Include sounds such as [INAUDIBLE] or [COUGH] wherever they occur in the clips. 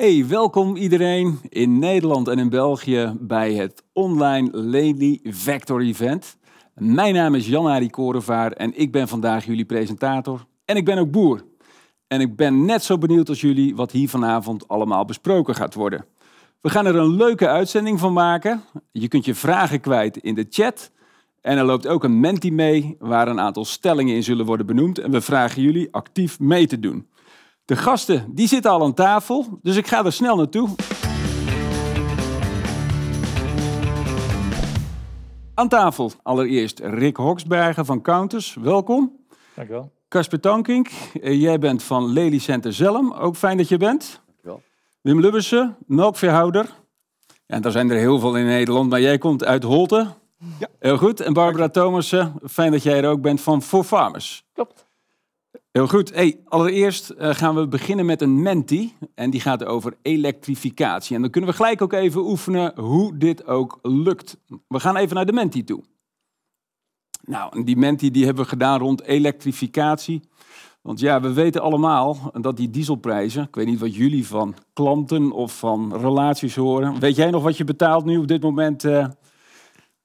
Hey, welkom iedereen in Nederland en in België bij het online Lely Vector Event. Mijn naam is Jan-Arie Korevaar en ik ben vandaag jullie presentator. En ik ben ook boer. En ik ben net zo benieuwd als jullie wat hier vanavond allemaal besproken gaat worden. We gaan er een leuke uitzending van maken. Je kunt je vragen kwijt in de chat. En er loopt ook een menti mee waar een aantal stellingen in zullen worden benoemd. En we vragen jullie actief mee te doen. De gasten die zitten al aan tafel, dus ik ga er snel naartoe. Aan tafel allereerst Rick Hoksbergen van Counters. Welkom. Dankjewel. Casper Tankink, eh, jij bent van Lely Center Zelm. Ook fijn dat je bent. Dankjewel. Wim Lubbersen, melkveehouder. Ja, en daar zijn er heel veel in Nederland, maar jij komt uit Holte. Ja. Heel goed. En Barbara Thomassen, fijn dat jij er ook bent van For Farmers. Klopt. Heel goed. Hey, allereerst eh, gaan we beginnen met een menti. En die gaat over elektrificatie. En dan kunnen we gelijk ook even oefenen hoe dit ook lukt. We gaan even naar de menti toe. Nou, die menti die hebben we gedaan rond elektrificatie. Want ja, we weten allemaal dat die dieselprijzen, ik weet niet wat jullie van klanten of van relaties horen. Weet jij nog wat je betaalt nu op dit moment eh,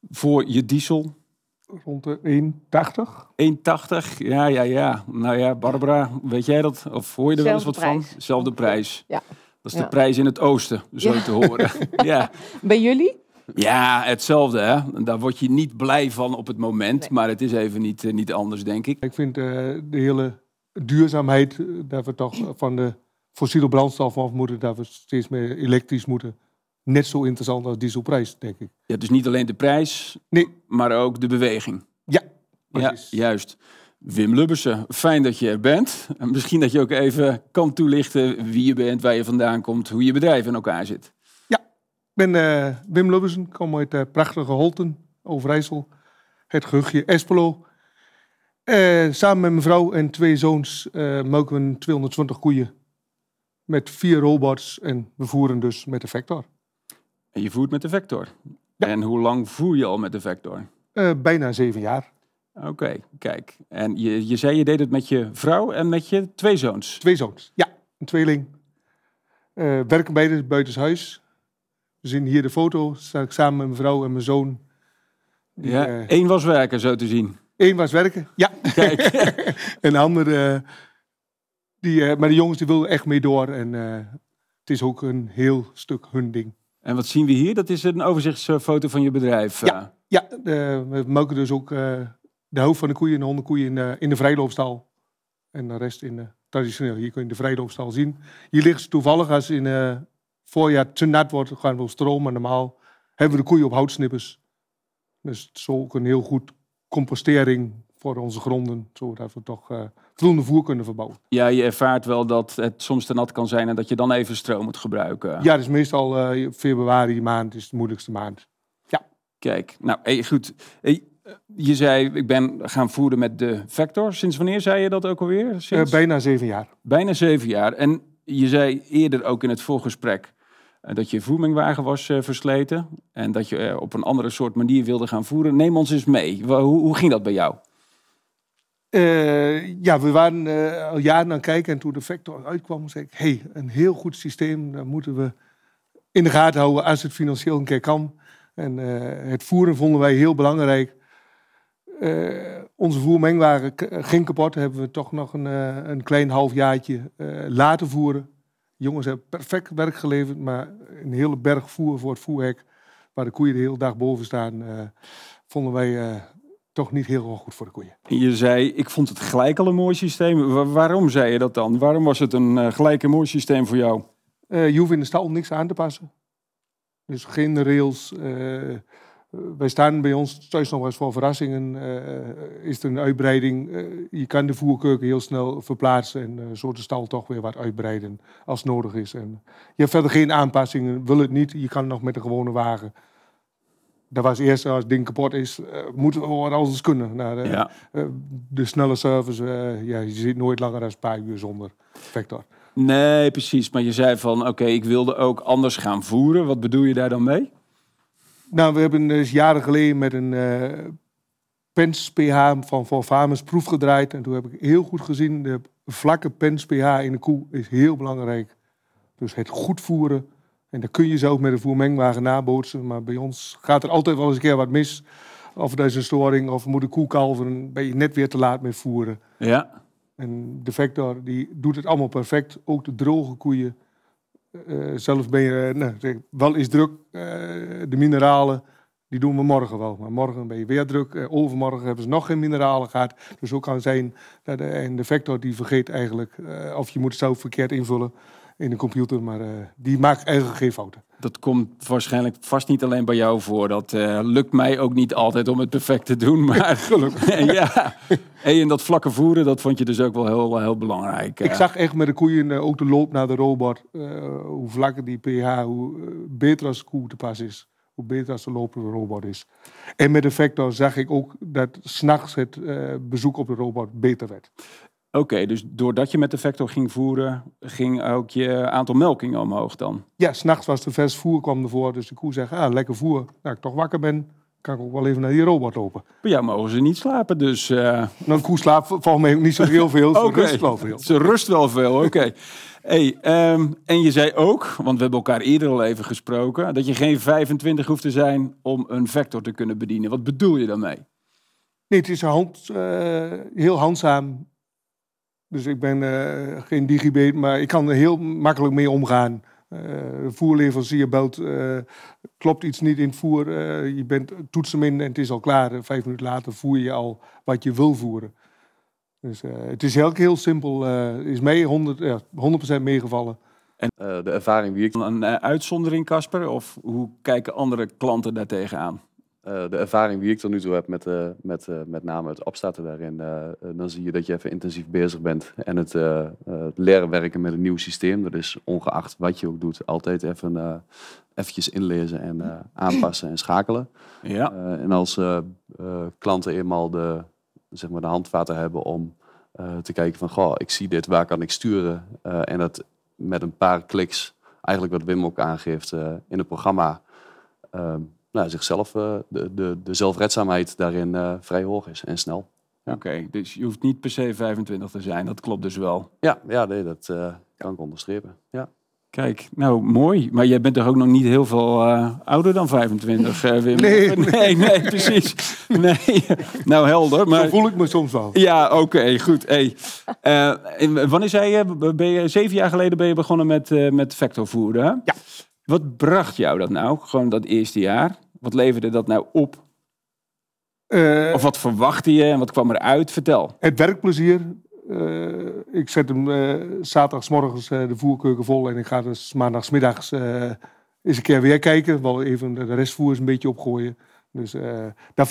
voor je diesel? Rond de 1,80. 1,80? Ja, ja, ja. Nou ja, Barbara, weet jij dat? Of hoor je er wel eens wat Zelfde van? prijs. Zelfde prijs. Ja. Dat is de prijs in het oosten, zo Ja. te horen. [LAUGHS] ja. Bij jullie? ja, hetzelfde hè. Daar word je niet blij van op het moment, Nee. maar het is even niet, eh, niet anders, denk ik. Ik vind eh, de hele duurzaamheid, eh, dat we toch van de fossiele brandstof af moeten, dat we steeds meer elektrisch moeten. Net zo interessant als dieselprijs, denk ik. Ja, dus niet alleen de prijs, Nee, maar ook de beweging. ja. Ja, precies. juist. Wim Lubbersen, fijn dat je er bent. En misschien dat je ook even kan toelichten wie je bent, waar je vandaan komt, hoe je bedrijf in elkaar zit. Ik ben eh, Wim Lubbersen, kom uit eh, prachtige Holten, Overijssel. Het gehuchtje Espelo. Eh, samen met mijn vrouw en twee zoons melken we 220 koeien. Met vier robots en we voeren dus met de Vector. En je voert met de Vector. Ja. En hoe lang voer je al met de Vector? Eh, bijna zeven jaar. Oké, kijk. En je, je zei je deed het met je vrouw en met je twee zoons. Twee zoons, ja, een tweeling. Eh, werken beide buitenshuis. We zien hier de foto, sta ik samen met mijn vrouw en mijn zoon. Die, Ja, eh, Eén was werken, zo te zien. Eén was werken, ja. Kijk. [LAUGHS] en de andere, die, maar de jongens die wilden echt mee door. En het is ook een heel stuk hun ding. En wat zien we hier? Dat is een overzichtsfoto van je bedrijf. Ja. eh. Ja, de- we melken dus ook eh, de helft van de koeien en de hondenkoeien in de, in de vrijloopstal. En de rest in de traditioneel. Hier kun je de vrijloopstal zien. Hier ligt ze toevallig als in eh voorjaar te nat wordt, gaan we stroom. Maar normaal hebben we de koeien op houtsnippers. Dus het is ook een heel goed compostering voor onze gronden. Zodat we toch voldoende voer kunnen verbouwen. Ja, je ervaart wel dat het soms te nat kan zijn en dat je dan even stroom moet gebruiken. Ja, dus meestal eh, februari maand is de moeilijkste maand. Kijk, nou hey, goed. Hey, je zei, ik ben gaan voeren met de Vector. Sinds wanneer zei je dat ook alweer? Eh, Sinds? bijna zeven jaar. Bijna zeven jaar. En je zei eerder ook in het voorgesprek eh, dat je voermingwagen was versleten. En dat je op een andere soort manier wilde gaan voeren. Neem ons eens mee. Hoe, hoe ging dat bij jou? Eh, ja, we waren eh, al jaren aan het kijken en toen de Vector uitkwam, zei ik, hey, een heel goed systeem, dat moeten we in de gaten houden als het financieel een keer kan. En eh, het voeren vonden wij heel belangrijk. Onze voermengwagen ging kapot, hebben we toch nog een, een klein halfjaartje laten voeren. Jongens hebben perfect werk geleverd, maar een hele berg voer voor het voerhek, waar de koeien de hele dag boven staan, vonden wij toch niet heel goed voor de koeien. En Je zei, ik vond het gelijk al een mooi systeem. Wa- waarom zei je dat dan? Waarom was het een eh, gelijk een mooi systeem voor jou? Eh, je hoeft in de stal niks aan te passen. Dus geen rails. eh, wij staan bij ons thuis nog wel eens voor verrassingen. is er een uitbreiding? je kan de voerkeuken heel snel verplaatsen en zo de stal toch weer wat uitbreiden als nodig is. En je hebt verder geen aanpassingen, wil het niet. Je kan nog met een gewone wagen. Dat was eerst als het ding kapot is, eh, moeten we wat anders kunnen. Nou, de, Ja. eh, de snelle service, eh, ja, je zit nooit langer dan een paar uur zonder Vector. Nee, precies. Maar je zei van, oké, ik wilde ook anders gaan voeren. Wat bedoel je daar dan mee? Nou, we hebben dus jaren geleden met een eh pens pH van Van Farmers proef gedraaid. En toen heb ik heel goed gezien, de vlakke pens pH in de koe is heel belangrijk Dus het goed voeren. En dat kun je zelf met een voermengwagen nabootsen. Maar bij ons gaat er altijd wel eens een keer wat mis. Of er is een storing, of moet de koe kalveren. Ben je net weer te laat met voeren. Ja. En de Vector die doet het allemaal perfect. Ook de droge koeien. Uh, zelfs ben je, uh, nou, wel is druk. Uh, de mineralen, die doen we morgen wel. Maar morgen ben je weer druk. overmorgen hebben ze nog geen mineralen gehad. Dus ook kan zijn dat en de Vector die vergeet eigenlijk. of je moet het zelf verkeerd invullen in de computer. Maar die maakt eigenlijk geen fouten. Dat komt waarschijnlijk vast niet alleen bij jou voor. Dat uh, lukt mij ook niet altijd om het perfect te doen. [LAUGHS] Maar gelukkig. [LAUGHS] ja. En dat vlakke voeren, dat vond je dus ook wel heel, heel belangrijk. Ik zag echt met de koeien ook de loop naar de robot. Hoe vlakker die pH, hoe beter als de koe te pas is. Hoe beter als de lopende robot is. En met de Vector zag ik ook dat s'nachts het bezoek op de robot beter werd. Oké, dus doordat je met de vector ging voeren, ging ook je aantal melkingen omhoog dan? Ja, s'nachts was de vers voer kwam ervoor. Dus de koe zegt, ah, lekker voer. Nou, ik toch wakker ben, kan ik ook wel even naar die robot lopen. Bij jou mogen ze niet slapen, dus... Uh... Nou, een koe slaapt volgens mij ook niet zo heel veel. [LAUGHS] Ze okay. rust wel veel. Ze rust wel veel, oké. [LAUGHS] hey, um, en je zei ook, want we hebben elkaar eerder al even gesproken... dat je geen 25 hoeft te zijn om een vector te kunnen bedienen. Wat bedoel je daarmee? Nee, het is hand, uh, heel handzaam dus ik ben uh, geen digibeet, maar ik kan er heel makkelijk mee omgaan. Uh, voerleverancier belt, uh, klopt iets niet in het voer, je bent toetsen in en het is al klaar. Vijf minuten later voer je al wat je wil voeren. Dus het is heel, heel simpel, is mij 100, 100% meegevallen. En de ervaring wie ik... Een uitzondering, Casper, of hoe kijken andere klanten daar tegenaan? Uh, de ervaring die ik tot nu toe heb met, uh, met, uh, met name het opstarten daarin, dan zie je dat je even intensief bezig bent. En het, het, leren werken met een nieuw systeem, dat is ongeacht wat je ook doet, altijd even eventjes inlezen en aanpassen en schakelen. Ja. en als klanten eenmaal de, zeg maar de handvaten hebben om te kijken van, goh, ik zie dit, waar kan ik sturen? en dat met een paar kliks, eigenlijk wat Wim ook aangeeft in het programma ehm, nou, zichzelf, uh, de, de, de zelfredzaamheid daarin uh, vrij hoog is en snel. Ja. Oké, dus je hoeft niet per se 25 te zijn, dat klopt dus wel. Ja, ja nee, dat uh, kan ik onderstrepen. Ja. Kijk, nou mooi. Maar jij bent toch ook nog niet heel veel ouder dan 25, Wim? Nee, [LAUGHS] nee, nee, precies. Nee, nou helder. Maar... Zo voel ik me soms wel. Ja, oké, goed. Hey. wanneer zei je, ben je, zeven jaar geleden ben je begonnen met, met vectorvoeren? Ja. Wat bracht jou dat nou, gewoon dat eerste jaar? Wat leverde dat nou op? Uh, of wat verwachtte je en wat kwam eruit? Vertel. Het werkplezier. Uh, ik zet hem uh, zaterdagsmorgens de voerkeuken vol en ik ga dus maandagsmiddags eens een keer weer kijken. Wel even de restvoer eens een beetje opgooien. Dus daar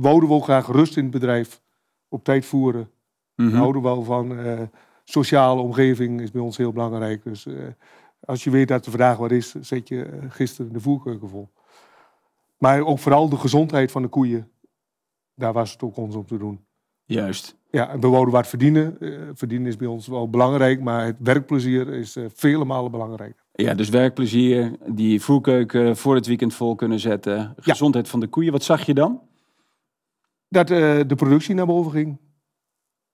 wouden we ook graag rust in het bedrijf. Op tijd voeren. Mm -hmm. houden we wel van. sociale omgeving is bij ons heel belangrijk. Dus als je weet dat er vandaag wat is, zet je gisteren de voerkeuken vol. Maar ook vooral de gezondheid van de koeien. Daar was het ook ons om te doen. Juist. Ja, we wouden wat verdienen. Uh, verdienen is bij ons wel belangrijk, maar het werkplezier is uh, vele malen belangrijk. Ja, dus werkplezier, die voerkeuken voor het weekend vol kunnen zetten. Gezondheid van de koeien. Wat zag je dan? Dat uh, de productie naar boven ging.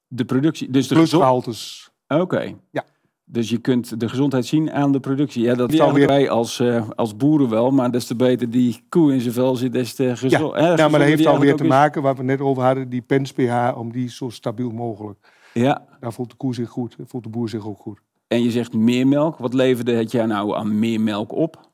De productie, dus de gezondheid. Oké. Ja. Dus je kunt de gezondheid zien aan de productie. Ja, dat weer wij als, uh, als boeren wel, maar des te beter die koe in zijn vel zit, des te gezond. Ja, ja maar dat heeft alweer te maken, waar we net over hadden, die pens pH, om die zo stabiel mogelijk. Ja. Daar voelt de koe zich goed, voelt de boer zich ook goed. En je zegt meer melk. Wat leverde het jaar nou aan meer melk op?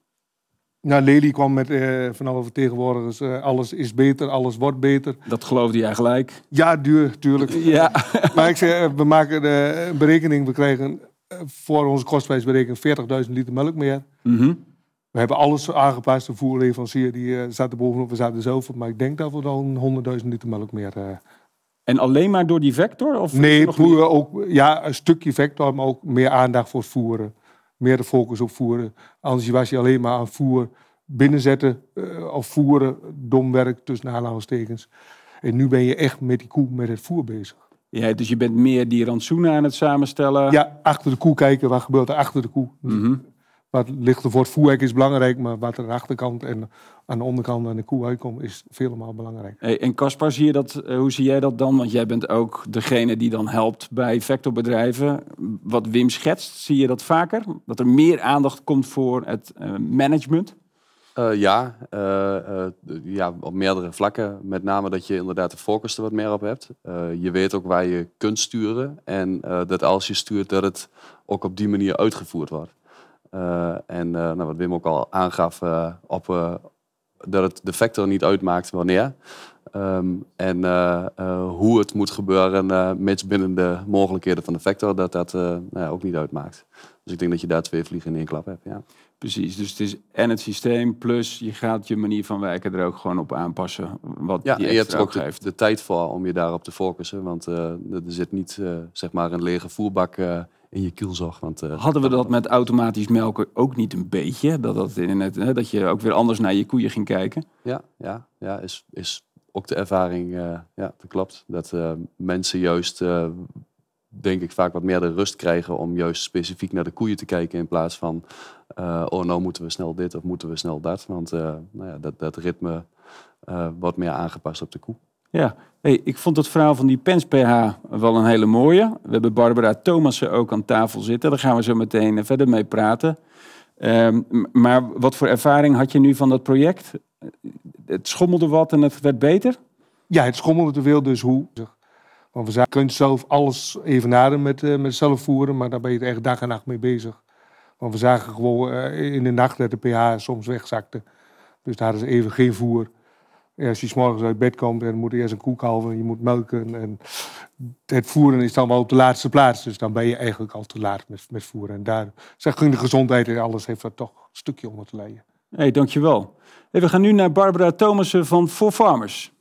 Nou, Lely kwam met uh, van alle vertegenwoordigers, uh, alles is beter, alles wordt beter. Dat geloofde jij gelijk? Ja, duur, tuurlijk. Ja. [LAUGHS] maar ik zeg, we maken de berekening, we krijgen voor onze kostprijsberekening 40.000 liter melk meer. Mhm. We hebben alles aangepast. De voerleverancier die uh, zat er bovenop, we zaten zelf op. Maar ik denk dat we dan 100.000 liter melk meer... Uh... En alleen maar door die vector? Of nee, ook, ja, een stukje vector, maar ook meer aandacht voor voeren. Meer de focus op voeren. Anders was je alleen maar aan voer binnenzetten uh, of voeren, domwerk tussen aanhalingstekens. En nu ben je echt met die koe, met het voer bezig. Ja, dus je bent meer die rantsoenen aan het samenstellen. Ja, achter de koe kijken. Wat gebeurt er achter de koe? Mhm. wat ligt er voor het voerhek is belangrijk, maar wat er aan de achterkant en aan de onderkant aan de koe uitkomt, is vele maal belangrijk. Hey, en Caspar, zie je dat, eh, hoe zie jij dat dan? Want jij bent ook degene die dan helpt bij vectorbedrijven. Wat Wim schetst, zie je dat vaker? Dat er meer aandacht komt voor het eh, management? Eh, ja, eh, eh, ja, op meerdere vlakken. Met name dat je inderdaad de focus er wat meer op hebt. Je weet ook waar je kunt sturen. En dat als je stuurt, dat het ook op die manier uitgevoerd wordt. En nou, wat Wim ook al aangaf, op, dat het de factor niet uitmaakt wanneer. Ehm, en hoe het moet gebeuren, mits binnen de mogelijkheden van de factor, dat dat nou ook niet uitmaakt. Dus ik denk dat je daar twee vliegen in één klap hebt. Ja. Precies, dus het is en het systeem, plus je gaat je manier van werken er ook gewoon op aanpassen. Wat Ja, je hebt er ook de, geeft. de tijd voor om je daarop te focussen. Want eh, er zit niet eh, zeg maar een lege voerbak eh, in je kielzog. Want, Hadden we dat met automatisch melken ook niet een beetje? Dat, dat, in het, hè, dat je ook weer anders naar je koeien ging kijken? Ja, ja, ja is, is ook de ervaring, ja, dat klopt. Dat mensen juist, denk ik, vaak wat meer de rust krijgen om juist specifiek naar de koeien te kijken. In plaats van, eh, oh nou moeten we snel dit of moeten we snel dat. Want eh, nou ja, dat, dat ritme eh, wordt meer aangepast op de koe. Ja, hey, ik vond het verhaal van die Pens PH wel een hele mooie. We hebben Barbara Thomassen ook aan tafel zitten. Daar gaan we zo meteen verder mee praten. Ehm, maar wat voor ervaring had je nu van dat project? Het schommelde wat en het werd beter? Ja, het schommelde te veel, dus hoe? Want we je kunt zelf alles evenaren met, eh met zelf voeren, maar daar ben je echt dag en nacht mee bezig. Want we zagen gewoon eh, in de nacht dat de pH soms wegzakte. Dus daar is even geen voer. En als je 's morgens uit bed komt en moet eerst een koe kalven, je moet melken. En het voeren is dan wel op de laatste plaats. Dus dan ben je eigenlijk al te laat met, met voeren. En daar zeg de gezondheid en alles heeft dat toch een stukje onder te lijden. hey, dankjewel. We gaan nu naar Barbara Thomassen van For Farmers.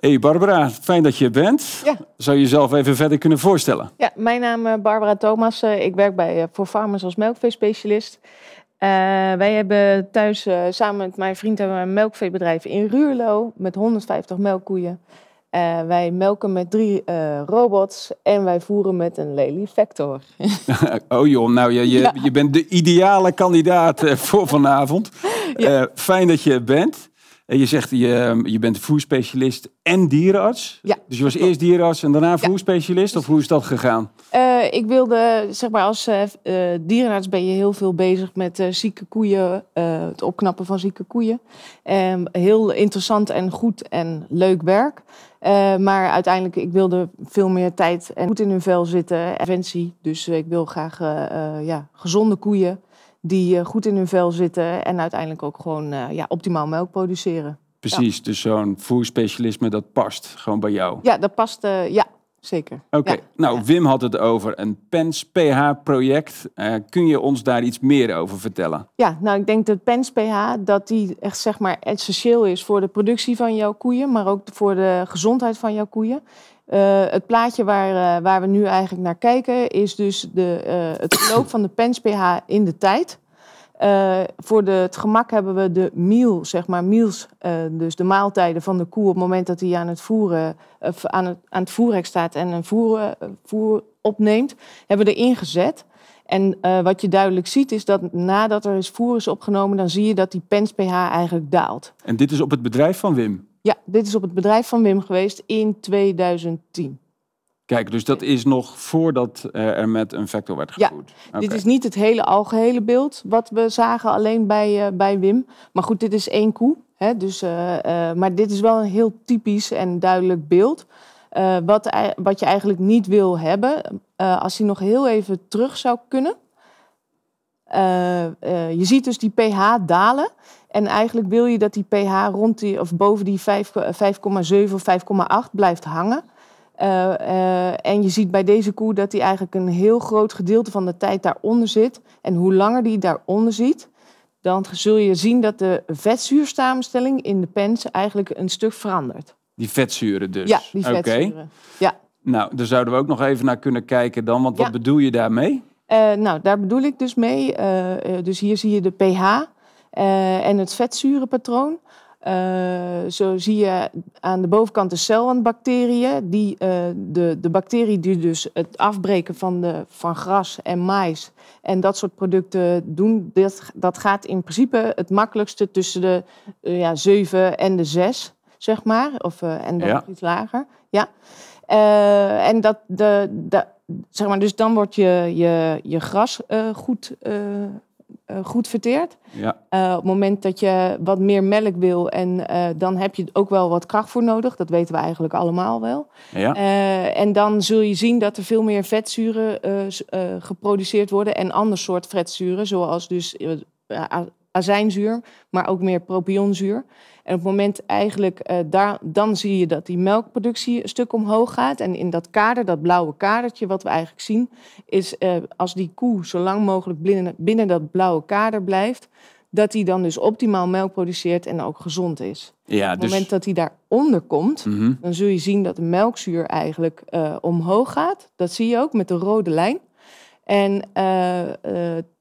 Hey Barbara, fijn dat je er bent. Ja. Zou je jezelf even verder kunnen voorstellen? Ja, mijn naam is Barbara Thomas. Eh, Ik werk bij eh, For Farmers als melkveespecialist. Eh, wij hebben thuis eh, samen met mijn vriend hebben we een melkveebedrijf in Ruurlo met 150 melkkoeien. Eh, wij melken met drie eh, robots en wij voeren met een Lely Vector. [LAUGHS] Oh joh, nou je, je, Ja. je bent de ideale kandidaat eh, voor vanavond. Ja. Eh, fijn dat je er bent. En je zegt je, je bent voerspecialist en dierenarts. Ja, Dus je was eerst dierenarts en daarna voerspecialist? Of hoe is dat gegaan? Eh, ik wilde, zeg maar, als eh, eh, dierenarts ben je heel veel bezig met zieke koeien, het opknappen van zieke koeien. Ehm, heel interessant en goed en leuk werk. Maar uiteindelijk, ik wilde veel meer tijd en goed in hun vel zitten, preventie. Dus ik wil graag ja, gezonde koeien die eh, goed in hun vel zitten en uiteindelijk ook gewoon eh, ja, optimaal melk produceren. Precies, dus zo'n voerspecialisme dat past gewoon bij jou. Ja, dat past, eh, ja, zeker. Oké, Ja. nou Wim had het over een PENS PH-project. Eh, kun je ons daar iets meer over vertellen? Ja, nou ik denk dat PENS PH dat die echt zeg maar essentieel is voor de productie van jouw koeien, maar ook voor de gezondheid van jouw koeien. Eh, het plaatje waar, eh, waar we nu eigenlijk naar kijken is dus de, eh, het verloop van de PENS PH in de tijd. Voor de, het gemak hebben we de meal, zeg maar meals, dus de maaltijden van de koe op het moment dat hij aan het voeren, aan het, aan het voerhek staat en een voer, voer opneemt, hebben we erin gezet. En wat je duidelijk ziet is dat nadat er is voer is opgenomen, dan zie je dat die pens pH eigenlijk daalt. En dit is op het bedrijf van Wim. Ja, dit is op het bedrijf van Wim geweest in 2010. Kijk, dus dat is nog voordat eh, er met een vector werd Ja, gevoerd. Dit Oké. is niet het hele algehele beeld wat we zagen alleen bij, eh, bij Wim. Maar goed, dit is één koe. Hè, dus, eh, maar dit is wel een heel typisch en duidelijk beeld. Wat, wat je eigenlijk niet wil hebben, als hij nog heel even terug zou kunnen. Eh, eh, je ziet dus die pH dalen. En eigenlijk wil je dat die pH rond die, of boven die 5 5,7 of 5,8 blijft hangen. Eh, eh, en je ziet bij deze koe dat hij eigenlijk een heel groot gedeelte van de tijd daaronder zit. En hoe langer die daaronder zit, dan zul je zien dat de vetzuursamenstelling in de pens eigenlijk een stuk verandert. Die vetzuren dus. Ja, die Oké. vetzuren. Ja. Nou, daar zouden we ook nog even naar kunnen kijken dan. Want wat Ja. bedoel je daarmee? Eh, nou, daar bedoel ik dus mee. eh, eh, dus hier zie je de pH en het vetzurenpatroon. Zo zie je aan de bovenkant de celwandbacteriën. Die, eh, de, de bacteriën die dus het afbreken van, de, van gras en mais en dat soort producten doen. Dat, dat gaat in principe het makkelijkste tussen de ja, 7 en de 6, zeg maar. Of, en dan Ja. iets lager. Ja. En dat, de, de, zeg maar, dus dan wordt je, je, je gras eh, goed, eh, eh, goed verteerd. Ja. Op het moment dat je wat meer melk wil, en dan heb je ook wel wat kracht voor nodig. Dat weten we eigenlijk allemaal wel. Ja. En dan zul je zien dat er veel meer vetzuren geproduceerd worden en ander soort vetzuren, zoals dus azijnzuur, maar ook meer propionzuur. En op het moment eigenlijk, eh, daar, dan zie je dat die melkproductie een stuk omhoog gaat. En in dat kader, dat blauwe kadertje, wat we eigenlijk zien, is eh, als die koe zo lang mogelijk binnen, binnen dat blauwe kader blijft, dat die dan dus optimaal melk produceert en ook gezond is. Ja, Op het dus... moment dat hij daaronder komt, Mhm. dan zul je zien dat de melkzuur eigenlijk eh, omhoog gaat. Dat zie je ook met de rode lijn. En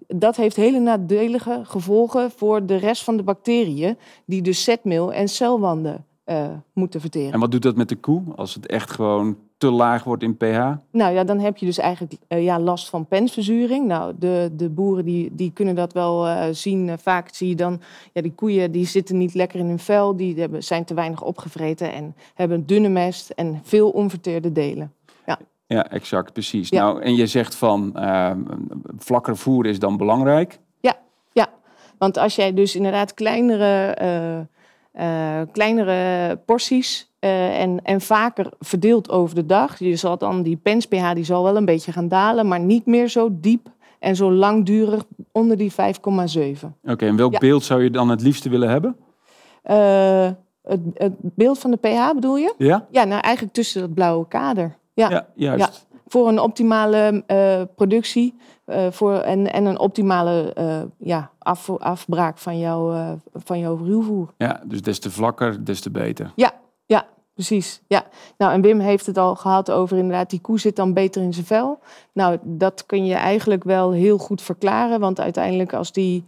dat heeft hele nadelige gevolgen voor de rest van de bacteriën, die dus zetmeel en celwanden eh, moeten verteren. En wat doet dat met de koe als het echt gewoon te laag wordt in pH? Nou ja, dan heb je dus eigenlijk eh, ja, last van pensverzuring. Nou, de, de boeren die, die kunnen dat wel eh, zien. Vaak zie je dan, ja, die koeien die zitten niet lekker in hun vel. Die hebben, zijn te weinig opgevreten en hebben dunne mest en veel onverteerde delen. Ja, exact, precies. Ja. Nou, en je zegt van uh, vlakker voer is dan belangrijk. Want als jij dus inderdaad kleinere, eh, eh, kleinere porties eh, en, en vaker verdeeld over de dag, je zal dan die pens-pH die zal wel een beetje gaan dalen, maar niet meer zo diep en zo langdurig onder die 5,7. Oké, en welk Ja. beeld zou je dan het liefste willen hebben? Eh, het, het beeld van de pH bedoel je? Ja? Ja, nou eigenlijk tussen dat blauwe kader. Ja, Ja, juist. voor een optimale eh, productie eh, voor, en, en een optimale eh, ja, af, afbraak van, jouw eh, van jouw ruwvoer. Ja, dus des te vlakker, des te beter. Ja, ja, precies. Ja. Nou, en Wim heeft het al gehad over inderdaad, die koe zit dan beter in zijn vel. Nou, dat kun je eigenlijk wel heel goed verklaren, want uiteindelijk als die...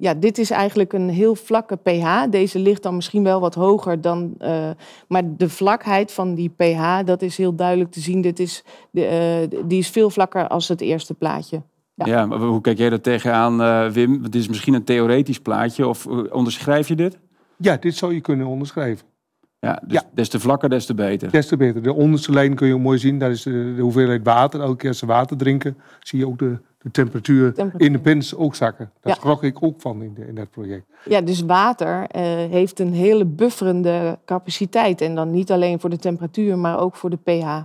ja, dit is eigenlijk een heel vlakke pH. Deze ligt dan misschien wel wat hoger dan... eh, maar de vlakheid van die pH, dat is heel duidelijk te zien. Dit is, de, eh, die is veel vlakker als het eerste plaatje. Ja, Ja. maar hoe kijk jij er tegenaan, eh Wim? Want Dit is misschien een theoretisch plaatje, of onderschrijf je dit? Ja, dit zou je kunnen onderschrijven. Ja, dus Ja. des te vlakker, des te beter. Des te beter. De onderste lijn kun je mooi zien. Dat is de, de hoeveelheid water. Elke keer als ze water drinken, zie je ook de, de temperatuur, Temperatuur. in de pens ook zakken. Daar Ja. schrok ik ook van in, de, in dat project. Ja, dus water eh, heeft een hele bufferende capaciteit. En dan niet alleen voor de temperatuur, maar ook voor de pH.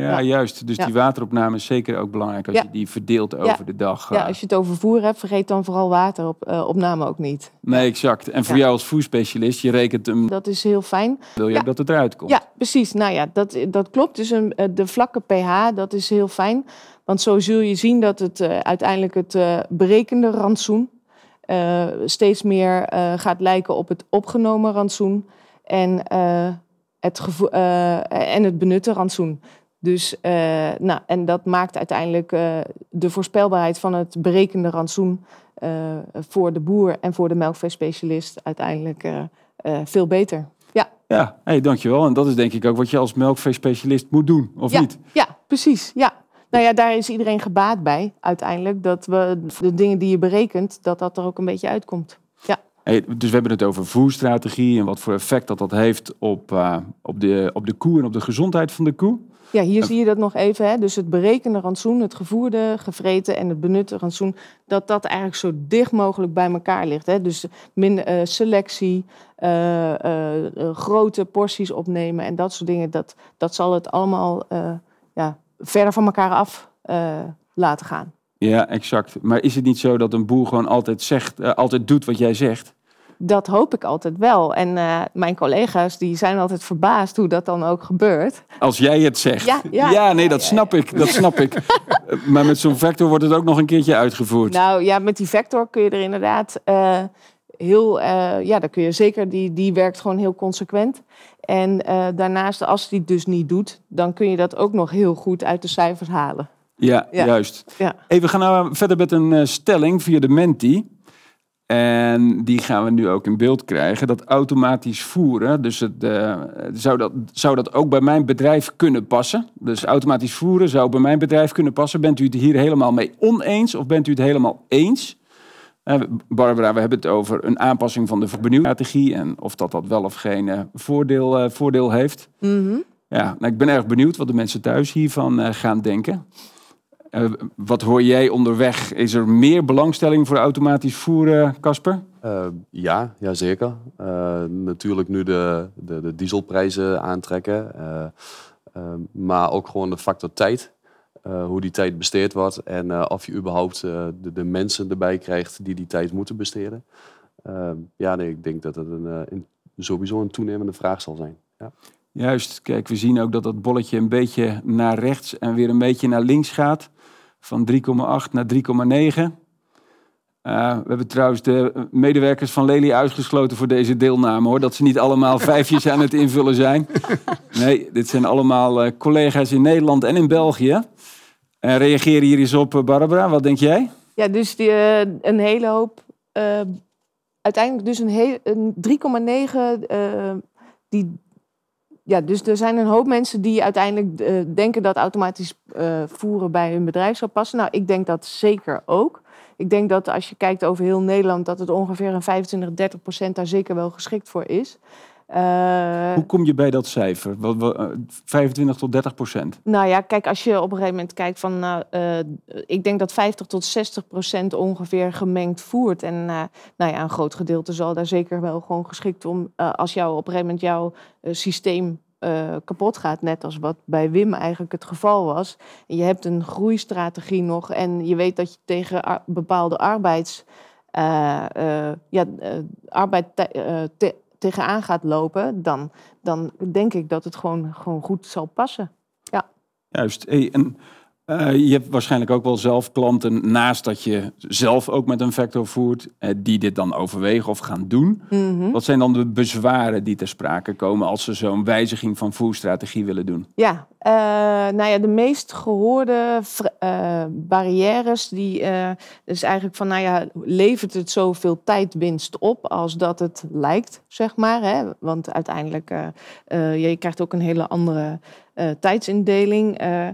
Ja, Ja. juist. Dus Ja. die wateropname is zeker ook belangrijk als Ja. je die verdeelt over de dag. Ja, eh. als je het over voer hebt, vergeet dan vooral wateropname ook niet. Nee, exact. En voor jou als voerspecialist, je rekent hem, Dat is heel fijn. wil je dat het eruit komt. Ja, precies. Nou ja, dat, dat klopt. Dus een, eh, de vlakke pH, dat is heel fijn. Want zo zul je zien dat het eh, uiteindelijk het eh, berekende rantsoen eh, steeds meer eh, gaat lijken op het opgenomen rantsoen en, eh, het, eh, en het benutte rantsoen. Dus, eh, nou, en dat maakt uiteindelijk eh, de voorspelbaarheid van het berekende rantsoen eh, voor de boer en voor de melkveespecialist uiteindelijk veel beter. Ja. Ja, hey, dankjewel. En dat is denk ik ook wat je als melkveespecialist moet doen, of ja, niet? Ja, precies. Ja. Nou ja, daar is iedereen gebaat bij uiteindelijk. Dat we de dingen die je berekent, dat dat er ook een beetje uitkomt. Hey, dus we hebben het over voerstrategie en wat voor effect dat dat heeft op, op, de, op de koe en op de gezondheid van de koe. Ja, hier zie je dat nog even. Hè? Dus het berekende rantsoen, het gevoerde, gevreten en het benutte rantsoen, dat dat eigenlijk zo dicht mogelijk bij elkaar ligt. Hè? Dus min, eh, selectie, eh, eh, grote porties opnemen en dat soort dingen, dat, dat zal het allemaal ja, verder van elkaar af laten gaan. Ja, exact. Maar is het niet zo dat een boer gewoon altijd zegt, altijd doet wat jij zegt? Dat hoop ik altijd wel. En eh, mijn collega's die zijn altijd verbaasd hoe dat dan ook gebeurt. Als jij het zegt. Ja, ja, nee, ja, dat ja, snap ik. Dat snap ik. [LAUGHS] Eh, maar met zo'n vector wordt het ook nog een keertje uitgevoerd. Nou ja, met die vector kun je er inderdaad eh, heel, ja, daar kun je zeker, die, die werkt gewoon heel consequent. En daarnaast, als die het dus niet doet, dan kun je dat ook nog heel goed uit de cijfers halen. ja, juist. Ja. Hey, we gaan nou verder met een stelling via de Menti. En die gaan we nu ook in beeld krijgen. Dat automatisch voeren. Dus het, eh, zou, dat, zou dat ook bij mijn bedrijf kunnen passen? Dus automatisch voeren zou bij mijn bedrijf kunnen passen. Bent u het hier helemaal mee oneens of bent u het helemaal eens? Eh, Barbara, we hebben het over een aanpassing van de vernieuwstrategie. En of dat, dat wel of geen eh, voordeel, voordeel heeft. Mhm. Ja, nou, ik ben erg benieuwd wat de mensen thuis hiervan gaan denken. Eh, wat hoor jij onderweg? Is er meer belangstelling voor automatisch voeren, Casper? Eh, ja, ja, zeker. Eh, natuurlijk nu de, de, de dieselprijzen aantrekken. maar ook gewoon de factor tijd. Hoe die tijd besteed wordt. En of je überhaupt de, de mensen erbij krijgt die die tijd moeten besteden. Ja, nee, ik denk dat het een, een- sowieso een toenemende vraag zal zijn. Ja. Juist, kijk, we zien ook dat dat bolletje een beetje naar rechts en weer een beetje naar links gaat. Van 3,8 naar 3,9. Eh, we hebben trouwens de medewerkers van Lely uitgesloten voor deze deelname hoor. Dat ze niet allemaal [LAUGHS] vijfjes aan het invullen zijn. Nee, dit zijn allemaal eh, collega's in Nederland en in België. Uh, reageer hier eens op, eh, Barbara. Wat denk jij? Ja, dus die, een hele hoop. uiteindelijk dus een, een 3,9. eh, die. Ja, dus er zijn een hoop mensen die uiteindelijk eh, denken dat automatisch eh, voeren bij hun bedrijf zou passen. Nou, ik denk dat zeker ook. Ik denk dat als je kijkt over heel Nederland, dat het ongeveer een 25, 30 procent daar zeker wel geschikt voor is. Eh, Hoe kom je bij dat cijfer? Wat, wat, eh, 25 tot 30 procent. Nou ja, kijk, als je op een gegeven moment kijkt van, eh, ik denk dat 50 tot 60 procent ongeveer gemengd voert. En nou ja, een groot gedeelte zal daar zeker wel gewoon geschikt om, als jou op een gegeven moment jouw systeem kapot gaat, net als wat bij Wim eigenlijk het geval was. Je hebt een groeistrategie nog en je weet dat je tegen ar- bepaalde arbeids, ja, arbeid te- tegenaan gaat lopen, dan, dan denk ik dat het gewoon, gewoon goed zal passen. Juist. Hey, en, eh, je hebt waarschijnlijk ook wel zelf klanten, naast dat je zelf ook met een vector voert, eh, die dit dan overwegen of gaan doen. Mhm. Wat zijn dan de bezwaren die ter sprake komen als ze zo'n wijziging van voerstrategie willen doen? Ja, eh, nou ja, de meest gehoorde eh, barrières, die is eigenlijk van, nou ja, levert het zoveel tijdwinst op als dat het lijkt, zeg maar. Hè? Want uiteindelijk, je krijgt ook een hele andere tijdsindeling. eh,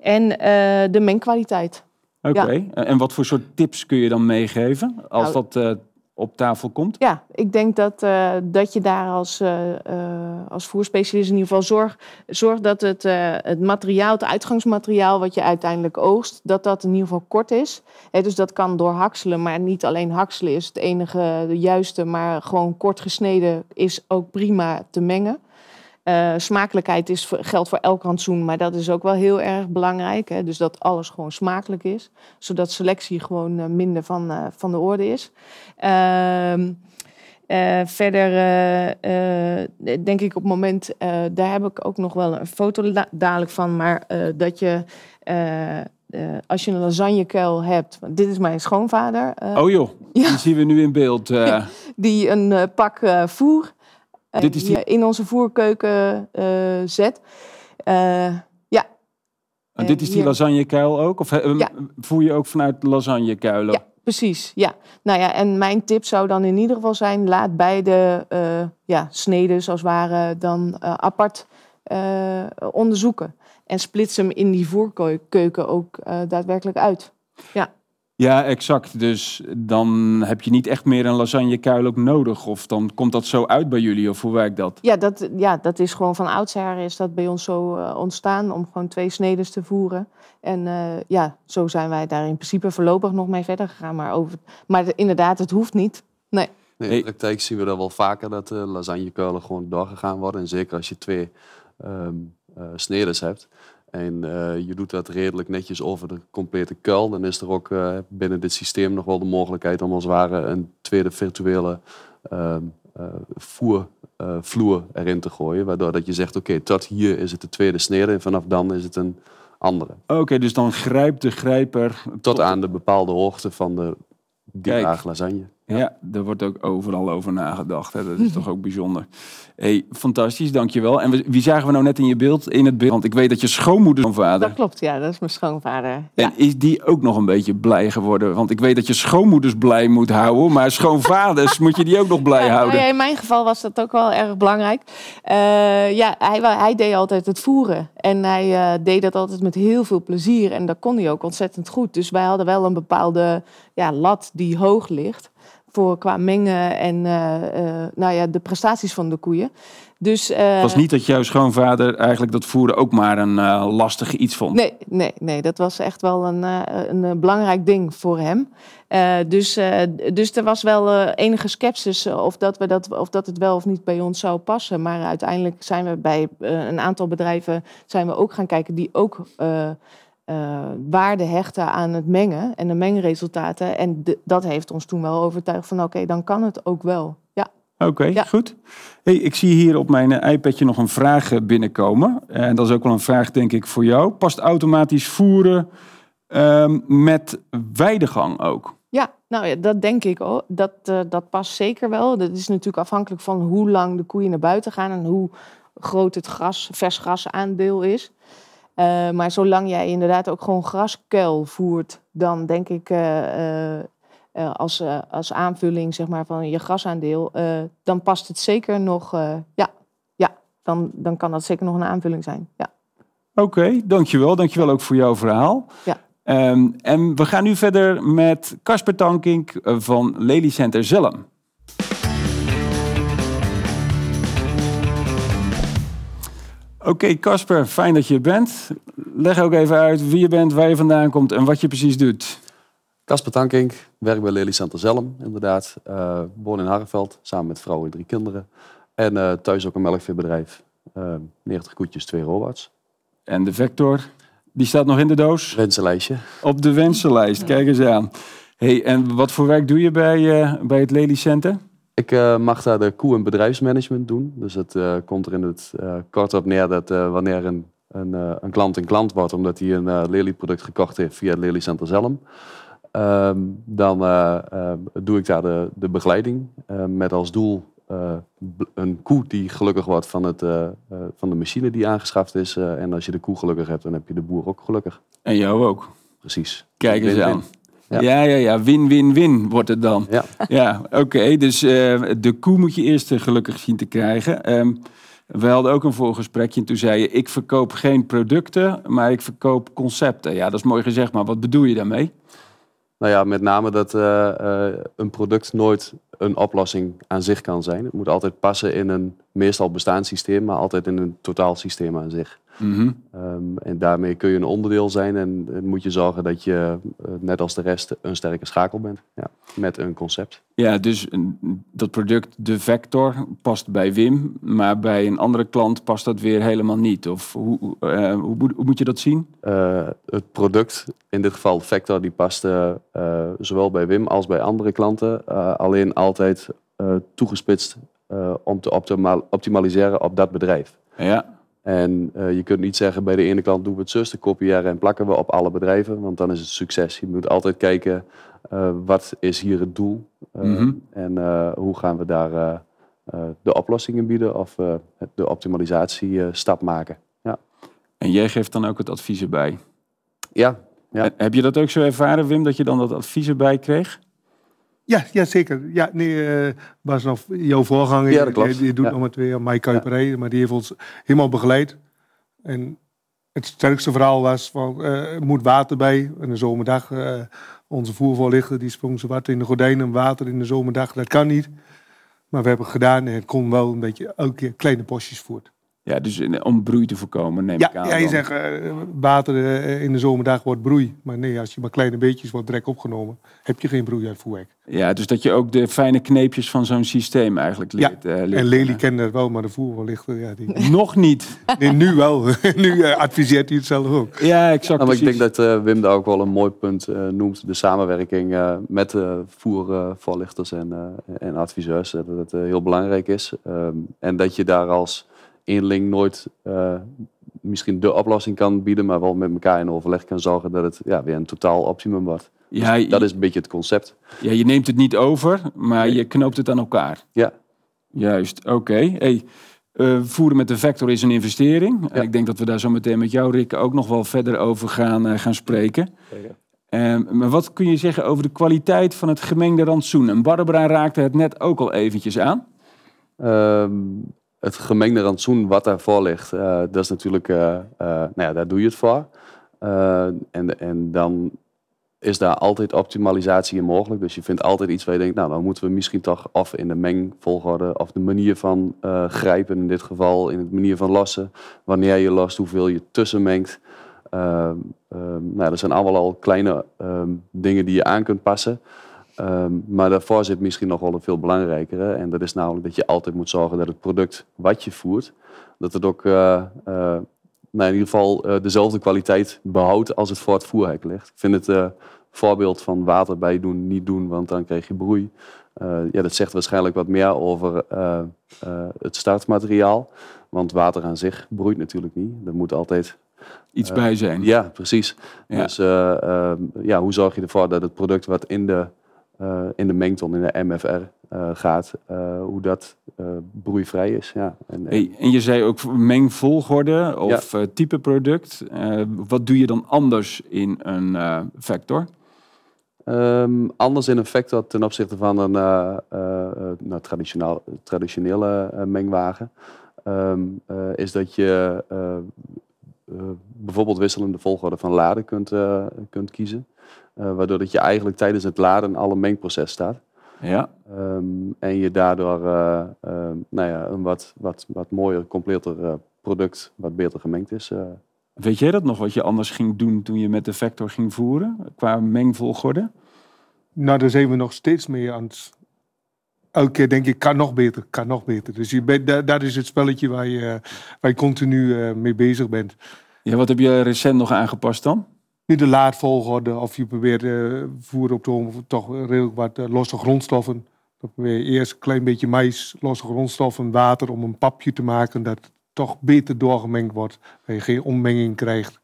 en eh, de mengkwaliteit. Oké. Ja. En- wat voor soort tips kun je dan meegeven als Nou, dat eh, op tafel komt? Ja, ik denk dat, eh, dat je daar als, eh, eh, als voerspecialist in ieder geval zorg, zorg dat het, eh, het materiaal, het uitgangsmateriaal wat je uiteindelijk oogst, dat dat in ieder geval kort is. Dus dat kan door hakselen, maar niet alleen hakselen is het enige de juiste, maar gewoon kort gesneden is ook prima te mengen. Eh, smakelijkheid is, geldt voor elk rantsoen, maar dat is ook wel heel erg belangrijk. Hè? Dus dat alles gewoon smakelijk is, zodat selectie gewoon eh, minder van, eh, van de orde is. Ehm, eh, verder denk ik op het moment, daar heb ik ook nog wel een foto dadelijk van, maar dat je als je een lasagnekuil hebt, want dit is mijn schoonvader, Oh joh, Ja. die zien we nu in beeld. [LAUGHS] die een pak voer Dit is die- in onze voerkeuken eh, zet. Eh, ja, En dit is die hier. lasagnekuil ook? Of eh, Ja. voer je ook vanuit lasagnekuilen? Ja, precies. Ja. Nou ja, en mijn tip zou dan in ieder geval zijn: laat beide eh ja, sneden, als het ware, dan eh, apart eh, onderzoeken. En splits hem in die voerkeuken ook eh, daadwerkelijk uit. Ja, exact. Dus dan heb je niet echt meer een lasagnekuil ook nodig. Of dan komt dat zo uit bij jullie, of hoe werkt dat? Ja, dat, ja, dat is gewoon van oudsher is dat bij ons zo eh, ontstaan om gewoon twee snedes te voeren. En eh, ja, zo zijn wij daar in principe voorlopig nog mee verder gegaan. Maar, over, maar de- inderdaad, het hoeft niet. Nee, Hey. in de praktijk zien we dat wel vaker dat uh, lasagnekuilen doorgegaan worden. En zeker als je twee ehm uh, snedes hebt. En uh, je doet dat redelijk netjes over de complete kuil. Dan is er ook uh, binnen dit systeem nog wel de mogelijkheid om als het ware een tweede virtuele uh, voervloer erin te gooien. Waardoor dat je zegt, oké, okay, tot hier is het de tweede snede en vanaf dan is het een andere. Oké, okay, dus dan grijpt de grijper... Tot, tot aan de bepaalde hoogte van de die laag lasagne. Ja, er wordt ook overal over nagedacht. Hè. Dat is [LAUGHS] toch ook bijzonder. hey, fantastisch, dankjewel. En wie zagen we nou net in je beeld? In het beeld, want ik weet dat je schoonmoeder is van vader. Dat klopt, ja, dat is mijn schoonvader. Ja. En is die ook nog een beetje blij geworden? Want ik weet dat je schoonmoeders blij moet houden, maar schoonvaders [LAUGHS] moet je die ook nog blij Ja, nou houden. ja, in mijn geval was dat ook wel erg belangrijk. Eh, ja, hij, hij deed altijd het voeren. En hij eh, deed dat altijd met heel veel plezier. En dat kon hij ook ontzettend goed. Dus wij hadden wel een bepaalde ja, lat die hoog ligt. Voor qua mengen en eh, eh, nou ja, de prestaties van de koeien. Dus, eh, Het was niet dat jouw schoonvader eigenlijk dat voeren ook maar een lastig iets vond. Nee, nee, nee, dat was echt wel een, een, belangrijk ding voor hem. Dus, dus er was wel enige sceptisch of dat, we dat, of dat het wel of niet bij ons zou passen. Maar uiteindelijk zijn we bij een aantal bedrijven zijn we ook gaan kijken die ook eh, waarde hechten aan het mengen en de mengresultaten. En de- dat heeft ons toen wel overtuigd van oké, dan kan het ook wel. Ja. Oké, Ja. goed. Hey, ik zie hier op mijn eh, iPadje nog een vraag eh, binnenkomen. En dat is ook wel een vraag, denk ik, voor jou. Past automatisch voeren ehm, met weidegang ook? Ja, nou ja, dat denk ik ook. Dat, dat past zeker wel. Dat is natuurlijk afhankelijk van hoe lang de koeien naar buiten gaan en hoe groot het gras, vers grasaandeel is. Eh, maar zolang jij inderdaad ook gewoon graskuil voert, dan denk ik eh, eh, als, als aanvulling zeg maar, van je grasaandeel, dan past het zeker nog. ja, ja dan, dan kan dat zeker nog een aanvulling zijn. Ja. Oké, dankjewel. Dankjewel ook voor jouw verhaal. Ja. Ehm, en we gaan nu verder met Casper Tankink van Lely Center Zelm. Oké, Casper, fijn dat je er bent. Leg ook even uit wie je bent, waar je vandaan komt en wat je precies doet. Casper Tankink, werk bij Lely Center Zelm, inderdaad. Eh woon in Harreveld, samen met vrouw en drie kinderen. En eh, thuis ook een melkveebedrijf. Eh 90 koetjes, twee robots. En de Vector, die staat nog in de doos Wensenlijstje. op de wensenlijst. Kijk eens aan. Hey, en wat voor werk doe je bij, eh, bij het Lely Center? Ik eh, mag daar de koe- en bedrijfsmanagement doen. Dus het eh, komt er in het eh, kort op neer dat wanneer een, een, een klant een klant wordt, omdat hij een eh Lely product gekocht heeft via het Lely Center Zelm, ehm, dan doe ik daar de, de begeleiding met als doel een koe die gelukkig wordt van, het, van de machine die aangeschaft is. en als je de koe gelukkig hebt, dan heb je de boer ook gelukkig. En jou ook. Precies. Kijk eens aan. Ja. Ja, ja, ja. Win-win-win wordt het dan. Ja. Ja, oké. Dus eh, de koe moet je eerst eh, gelukkig zien te krijgen. Ehm, we hadden ook een voorgesprekje en toen zei je... ik verkoop geen producten, maar ik verkoop concepten. Ja, dat is mooi gezegd, maar wat bedoel je daarmee? Nou ja, met name dat eh, een product nooit een oplossing aan zich kan zijn. Het moet altijd passen in een meestal bestaand systeem, maar altijd in een totaalsysteem aan zich. Mhm. Ehm, en daarmee kun je een onderdeel zijn en, en moet je zorgen dat je, eh, net als de rest, een sterke schakel bent. Ja, met een concept. Ja, dus een- dat product, de Vector, past bij Wim... maar bij een andere klant past dat weer helemaal niet. Of hoe, eh, hoe, moet- hoe moet je dat zien? Eh, het product, in dit geval Vector, die past eh, eh, zowel bij Wim als bij andere klanten. eh, alleen altijd eh, toegespitst eh, om te optima- optimaliseren op dat bedrijf. Ja, En eh, je kunt niet zeggen bij de ene klant doen we het zus, te kopiëren en plakken we op alle bedrijven, want dan is het succes. Je moet altijd kijken eh, wat is hier het doel Mhm. en hoe gaan we daar de oplossingen bieden of de optimalisatie stap maken. Ja, en jij geeft dan ook het advies erbij. ja, Heb je dat ook zo ervaren, Wim, dat je dan dat advies erbij kreeg? Ja, ja zeker. Ja, nee, eh was nog jouw voorganger. Ja, dat klopt. Die, die doet Ja. nog maar twee jaar, Mike Kuiperij, maar die heeft ons helemaal begeleid. En het sterkste verhaal was van, eh, er moet water bij. En de zomerdag, eh, onze voervoorlichter, die sprong zo wat in de gordijnen, water in de zomerdag. Dat kan niet. Maar we hebben het gedaan en het kon wel een beetje elke keer kleine postjes voert. Ja, dus in- om broei te voorkomen, neem Ja, ik aan. ja, je dan. zegt eh, water eh, in de zomerdag wordt broei. Maar nee, als je maar kleine beetjes wordt direct opgenomen, heb je geen broeieruitvoerwerk. Ja, dus dat je ook de fijne kneepjes van zo'n systeem eigenlijk Ja, leert. eh, leert En Lely kennen. kende het wel, maar de voervoorlichter, ja, die... [LAUGHS] Nog niet. Nee, nu wel. [LAUGHS] nu eh, adviseert hij het zelf ook. Ja, exact. Nou, maar ik denk dat eh, Wim daar ook wel een mooi punt eh, noemt. De samenwerking eh, met de voervoorlichters en, eh, en adviseurs. eh, Dat het eh, heel belangrijk is. Ehm, en dat je daar als eenling nooit eh, misschien de oplossing kan bieden, maar wel met elkaar in overleg kan zorgen dat het ja, weer een totaal optimum wordt. Ja, Dus dat is een beetje het concept. ja, je neemt het niet over, maar Nee. je knoopt het aan elkaar. Ja. Juist, oké. Hey, eh, voeren met de vector is een investering. En Ja. ik denk dat we daar zo meteen met jou, Rick, ook nog wel verder over gaan, eh, gaan spreken. Ehm, maar wat kun je zeggen over de kwaliteit van het gemengde rantsoen? En Barbara raakte het net ook al eventjes aan. Ehm, het gemengde rantsoen wat daarvoor ligt, eh, dat is natuurlijk, eh, eh, nou ja, daar doe je het voor. En, en dan is daar altijd optimalisatie in mogelijk. Dus je vindt altijd iets waar je denkt, nou dan moeten we misschien toch of in de mengvolgorde of de manier van grijpen in dit geval, in de manier van lossen, wanneer je lost, hoeveel je tussenmengt. Nou, dat zijn allemaal al kleine dingen die je aan kunt passen. Ehm, maar daarvoor zit misschien nog wel een veel belangrijkere. En dat is namelijk dat je altijd moet zorgen dat het product wat je voert, dat het ook eh, eh, nou in ieder geval eh, dezelfde kwaliteit behoudt als het voor het voerhek ligt. Ik vind het voorbeeld van water bij doen, niet doen, want dan krijg je broei. Ja, dat zegt waarschijnlijk wat meer over het startmateriaal. Want water aan zich broeit natuurlijk niet. Er moet altijd Iets bij zijn. ja, precies. Ja. Dus eh, ehm, ja, hoe zorg je ervoor dat het product wat in de, in de mengton, in de MFR eh, gaat, eh, hoe dat eh, broeivrij is. Ja. En, en je zei ook mengvolgorde of eh, type product. Eh, wat doe je dan anders in een eh, vector? Ehm, anders in een vector ten opzichte van een eh, eh, eh, nou, traditioneel, traditionele eh, mengwagen, ehm, eh, is dat je eh, eh, bijvoorbeeld wisselende volgorde van laden kunt, eh, kunt kiezen. Eh, waardoor dat je eigenlijk tijdens het laden al een mengproces staat. Ja, Ehm, en je daardoor eh, ehm, nou ja, een wat, wat, wat mooier, completer eh, product, wat beter gemengd is. eh. weet jij dat nog wat je anders ging doen toen je met de vector ging voeren qua mengvolgorde? Nou, daar zijn we nog steeds mee aan het... Elke keer denk ik, kan nog beter, kan nog beter. Dus je bent, da- dat is het spelletje waar je, waar je continu eh, mee bezig bent. Ja, wat heb je recent nog aangepast dan? Niet de laadvolgorde, of je probeert voer op te of toch redelijk wat eh, losse grondstoffen. Dan probeer je eerst een klein beetje mais, losse grondstoffen, water om een papje te maken dat het toch beter doorgemengd wordt. Dat je geen ommenging krijgt.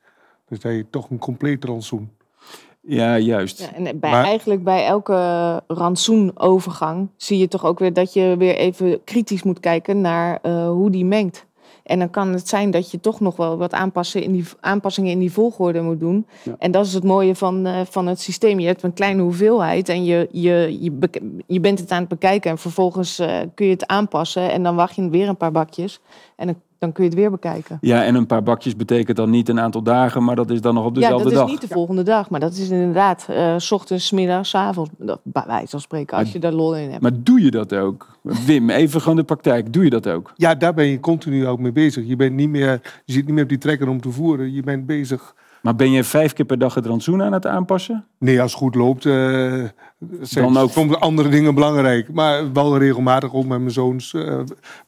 Dus dat je toch een compleet rantsoen. Ja, juist. Ja, en bij, Maar- eigenlijk bij elke rantsoenovergang zie je toch ook weer dat je weer even kritisch moet kijken naar eh, hoe die mengt. En dan kan het zijn dat je toch nog wel wat aanpassen in die, aanpassingen in die volgorde moet doen. Ja. En dat is het mooie van, eh, van het systeem. Je hebt een kleine hoeveelheid en je, je, je bent het aan het bekijken. En vervolgens eh, kun je het aanpassen en dan wacht je weer een paar bakjes. En dan, dan kun je het weer bekijken. Ja, en een paar bakjes betekent dan niet een aantal dagen, maar dat is dan nog op Ja, dezelfde dat is dag. niet de volgende dag, maar dat is inderdaad eh, s ochtends, middags, 's avonds. Dat- Bij wijze van spreken, als Maar- je daar lol in hebt. Maar doe je dat ook? Wim, even gewoon de praktijk. Doe je dat ook? Ja, daar ben je continu ook mee bezig. Je, bent niet meer, je zit niet meer op die trekker om te voeren. Je bent bezig. Maar ben je vijf keer per dag het rantsoen aan het aanpassen? Nee, als het goed loopt, eh Dan ook- soms andere dingen belangrijk. Maar wel regelmatig ook met mijn zoons. eh,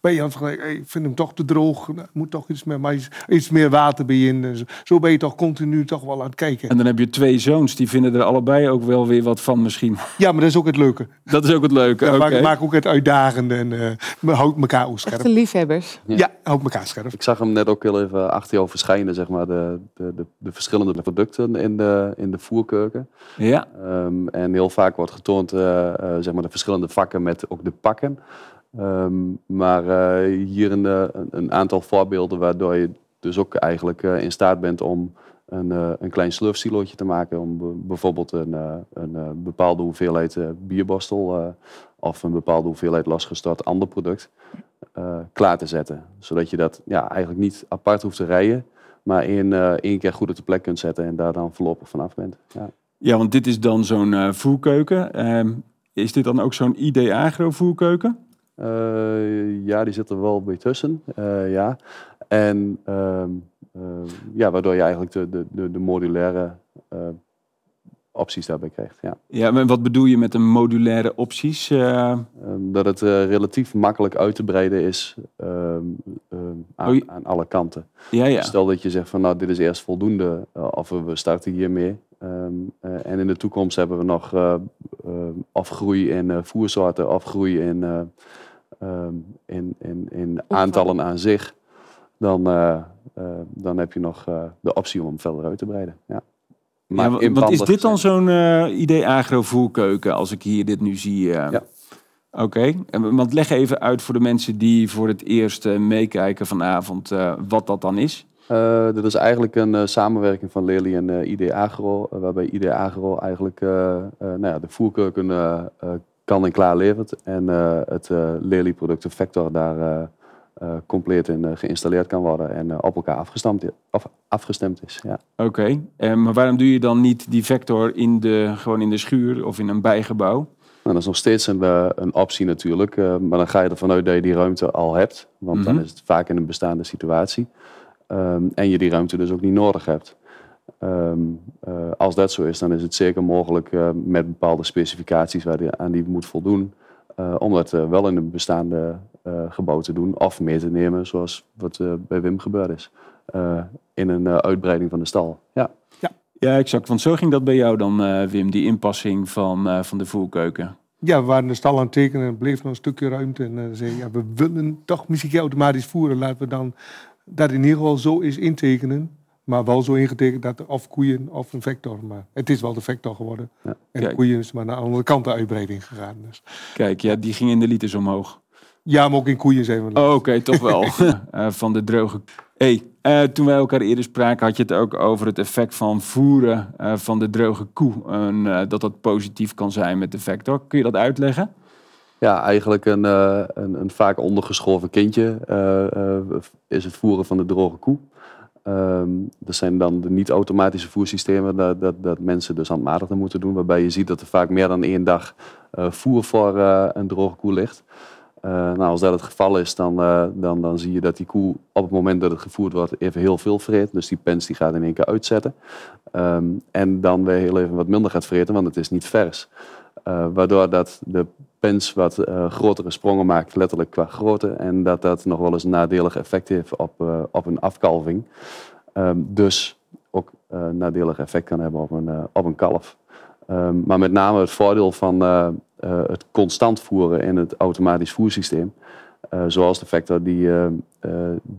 ben je aan het vergelijken, hey, ik vind hem toch te droog. Nou, er moet toch iets meer, iets meer water bij in. Zo ben je toch continu toch wel aan het kijken. En dan heb je twee zoons, die vinden er allebei ook wel weer wat van misschien. Ja, maar dat is ook het leuke. Dat is ook het leuke. Ja, oké. maak, maak ook het uitdagende en eh we houdt elkaar ook scherp. Echte liefhebbers. Ja. Ja, houdt elkaar scherp. Ik zag hem net ook heel even achter jou verschijnen, zeg maar, de, de, de, de verschillende producten in de, in de voerkeuken. Ja, Ehm, en heel vaak getoond, eh, eh, zeg maar, de verschillende vakken met ook de pakken. Ehm, maar eh, hier een, een, aantal voorbeelden waardoor je dus ook eigenlijk in staat bent om een, een klein slurfsilootje te maken. Om be- bijvoorbeeld een, een bepaalde hoeveelheid bierborstel of een bepaalde hoeveelheid losgestort ander product klaar te zetten. Zodat je dat ja, eigenlijk niet apart hoeft te rijden, maar in één keer goed op de plek kunt zetten en daar dan voorlopig vanaf bent. Ja. Ja want dit is dan zo'n eh, voerkeuken. Ehm, is dit dan ook zo'n ID Agro voerkeuken? Eh, ja, die zit er wel bij tussen. eh, ja. En ehm, eh, ja, waardoor je eigenlijk de, de, de, de modulaire opties daarbij krijgt. Ja. Ja, maar wat bedoel je met een modulaire opties? Eh, Ehm, dat het relatief makkelijk uit te breiden is aan, Oh, aan alle kanten. ja, ja. Stel dat je zegt van nou, dit is eerst voldoende, of we starten hiermee. Ehm, eh, en in de toekomst hebben we nog eh, ehm, afgroei in eh, voersoorten, afgroei in, eh, ehm, in, in, in aantallen aan zich. dan, eh, eh, dan heb je nog eh, de optie om hem verder uit te breiden. Ja. Ja, in want is dit dan zo'n eh, idee agrovoerkeuken als ik hier dit nu zie? eh? Ja. Oké, En want leg even uit voor de mensen die voor het eerst eh, meekijken vanavond eh, wat dat dan is. Eh, dit is eigenlijk een eh, samenwerking van Lely en eh, ID Agro, waarbij ID Agro eigenlijk nou ja, de voerkeuken kan en klaar levert en het Lely producten Vector daar compleet in geïnstalleerd kan worden en op elkaar afgestemd, afgestemd is. Ja. Oké, maar waarom doe je dan niet die vector in de, gewoon in de schuur of in een bijgebouw? Nou, dat is nog steeds een, een optie natuurlijk, maar dan ga je ervan uit dat je die ruimte al hebt, want dan Mhm. is het vaak in een bestaande situatie Ehm, en je die ruimte dus ook niet nodig hebt. Ehm, eh, als dat zo is, dan is het zeker mogelijk eh, met bepaalde specificaties waar die, aan die moet voldoen, eh, om dat wel in een bestaande eh, gebouw te doen of mee te nemen, zoals wat eh, bij Wim gebeurd is, eh, in een eh, uitbreiding van de stal. Ja. Ja, exact. Want zo ging dat bij jou dan, eh, Wim, die inpassing van, eh, van de voerkeuken. Ja, we waren de stal aan het tekenen en er bleef nog een stukje ruimte. En dan zei je, ja, we willen toch muziek automatisch voeren. Laten we dan dat in ieder geval zo is intekenen. Maar wel zo ingetekend dat er of koeien of een vector. Maar het is wel de vector geworden. Ja. En de koeien is maar naar de andere kant de uitbreiding gegaan. Dus. Kijk, ja, die ging in de liters omhoog. Ja, maar ook in koeien zijn we. Oh, Oké, toch wel. [LAUGHS] [LAUGHS] Eh, van de droge. Hey, eh, toen wij elkaar eerder spraken, had je het ook over het effect van voeren eh, van de droge koe. En dat dat positief kan zijn met de vector. Kun je dat uitleggen? Ja, eigenlijk een, eh, een, een vaak ondergeschoven kindje eh, eh, is het voeren van de droge koe. Ehm, dat zijn dan de niet-automatische voersystemen dat, dat, dat mensen dus handmatig moeten doen. Waarbij je ziet dat er vaak meer dan één dag voer voor een droge koe ligt. Nou, als dat het geval is, dan, dan, dan zie je dat die koe op het moment dat het gevoerd wordt even heel veel vreet. Dus die pens die gaat in één keer uitzetten. Ehm, en dan weer heel even wat minder gaat vreten, want het is niet vers. Waardoor dat de wat eh, grotere sprongen maakt, letterlijk qua grootte. En dat dat nog wel eens een nadelig effect heeft op, eh, op een afkalving. Ehm, dus ook eh nadelig effect kan hebben op een, op een kalf. Ehm, maar met name het voordeel van het constant voeren in het automatisch voersysteem. zoals de Vector, die,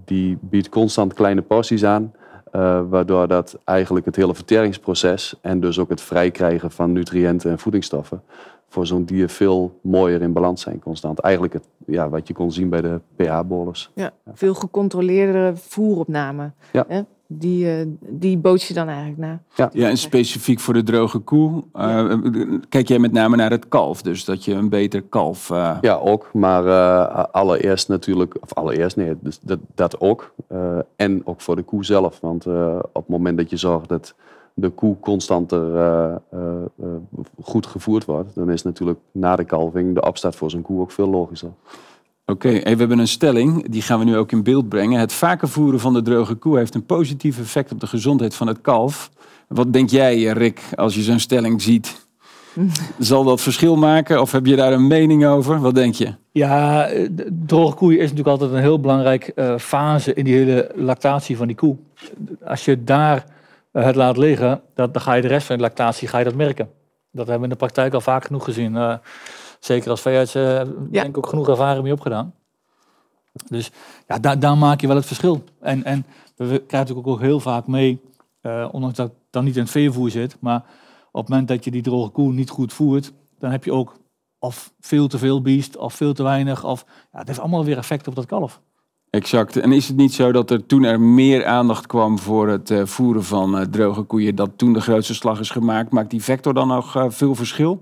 die biedt constant kleine porties aan. eh, waardoor dat eigenlijk het hele verteringsproces en dus ook het vrijkrijgen van nutriënten en voedingsstoffen voor zo'n dier veel mooier in balans zijn constant. Eigenlijk het, ja, wat je kon zien bij de pH-bolus. Ja, veel gecontroleerde voeropname. Ja. Hè? Die, eh, die bood je dan eigenlijk na. Ja, en specifiek voor de droge koe. eh, Kijk jij met name naar het kalf. Dus dat je een beter kalf... eh, Ja, ook. Maar eh, allereerst natuurlijk, of allereerst nee, dus dat, dat ook. Eh, en ook voor de koe zelf. Want eh, op het moment dat je zorgt dat de koe constanter eh, eh, eh, goed gevoerd wordt, dan is natuurlijk na de kalving de opstart voor zo'n koe ook veel logischer. Oké, hey, we hebben een stelling, die gaan we nu ook in beeld brengen. Het vaker voeren van de droge koe heeft een positief effect op de gezondheid van het kalf. Wat denk jij, Rick, als je zo'n stelling ziet? [LAUGHS] Zal dat verschil maken of heb je daar een mening over? Wat denk je? Ja, de droge koeien is natuurlijk altijd een heel belangrijk eh, fase in die hele lactatie van die koe. Als je daar het laat liggen, dat, dan ga je de rest van de lactatie ga je dat merken. Dat hebben we in de praktijk al vaak genoeg gezien. Eh, zeker als veearts, eh Ja. denk ik ook genoeg ervaring mee opgedaan. Dus ja, daar, daar maak je wel het verschil. En, en we krijgen natuurlijk ook heel vaak mee, eh, ondanks dat het dan niet in het veevoer zit, maar op het moment dat je die droge koe niet goed voert, dan heb je ook of veel te veel biest, of veel te weinig. Of, ja, het heeft allemaal weer effect op dat kalf. Exact. En is het niet zo dat er toen er meer aandacht kwam voor het eh, voeren van eh, droge koeien, dat toen de grootste slag is gemaakt? Maakt die vector dan nog eh, veel verschil?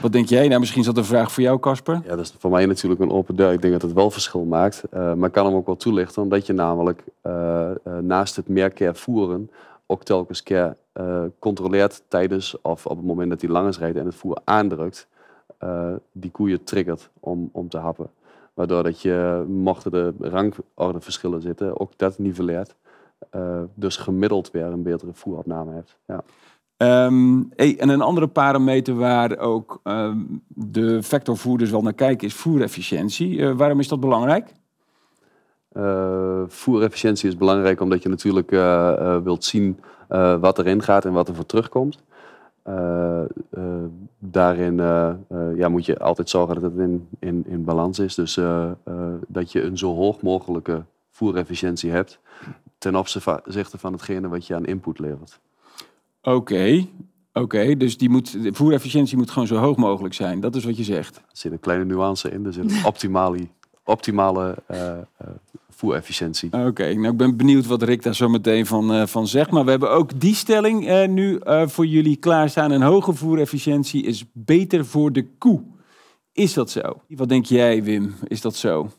Wat denk jij? Nou, misschien is dat een vraag voor jou, Casper. Ja, dat is voor mij natuurlijk een open deur. Ik denk dat het wel verschil maakt. Maar ik kan hem ook wel toelichten, omdat je namelijk naast het meer keer voeren ook telkens keer controleert tijdens of op het moment dat hij langs rijdt en het voer aandrukt, die koeien triggert om, om te happen. Waardoor dat je, mochten de rangordeverschillen zitten, ook dat nivelleert. Eh, dus gemiddeld weer een betere voeropname hebt. Ja. Ehm, hey, en een andere parameter waar ook ehm, de vectorvoerders wel naar kijken is voerefficiëntie. Eh, waarom is dat belangrijk? Eh, voerefficiëntie is belangrijk omdat je natuurlijk wilt zien wat erin gaat en wat er voor terugkomt. Eh, eh, daarin eh, ja, moet je altijd zorgen dat het in, in, in balans is. Dus dat je een zo hoog mogelijke voerefficiëntie hebt ten opzichte van hetgene wat je aan input levert. Oké, oké. Dus die moet, de voerefficiëntie moet gewoon zo hoog mogelijk zijn. Dat is wat je zegt. Er zit een kleine nuance in. Er zit een optimale, optimale voerefficiëntie. Oké, nou ik ben benieuwd wat Rick daar zo meteen van, eh, van zegt. Maar we hebben ook die stelling eh, nu eh, voor jullie klaarstaan. Een hoge voerefficiëntie is beter voor de koe. Is dat zo? Wat denk jij, Wim? Is dat zo?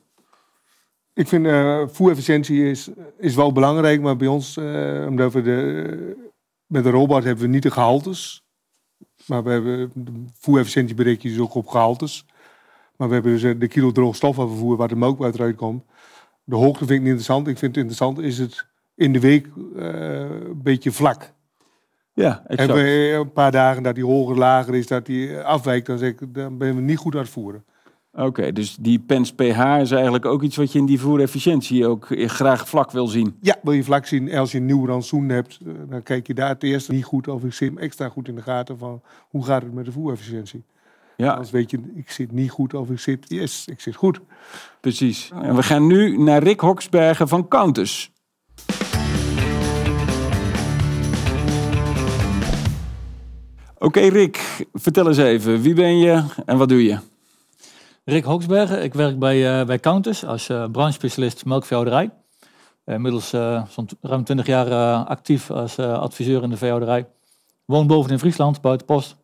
Ik vind eh voerefficiëntie is, is wel belangrijk, maar bij ons, eh, omdat we de, met de robot hebben we niet de gehaltes. Maar we hebben de voerefficiëntie bereken je dus ook op gehaltes. Maar we hebben dus de kilo droog stofafvoer waar de melk uit eruit komt. De hoogte vind ik niet interessant. Ik vind het interessant is het in de week eh, een beetje vlak. Ja, exact. Hebben we een paar dagen dat die hoger, lager is, dat die eh, afwijkt, dan, zeg ik, dan ben we niet goed aan het voeren. Oké, dus die pens pH is eigenlijk ook iets wat je in die voerefficiëntie ook eh, graag vlak wil zien. Ja, wil je vlak zien, als je een nieuw rantsoen hebt, eh, dan kijk je daar het eerst niet goed of ik zit extra goed in de gaten van hoe gaat het met de voerefficiëntie. Ja, Anders weet je, ik zit niet goed of ik zit, yes, ik zit goed. precies. En we gaan nu naar Rick Hoksbergen van Counters. Oké Rick, vertel eens even. Wie ben je en wat doe je? Rick Hoksbergen, ik werk bij, eh bij Counters als eh branchespecialist melkveehouderij. Eh, Inmiddels eh, zo'n ruim 20 jaar eh, actief als eh, adviseur in de veehouderij. Woon boven in Friesland, buiten post.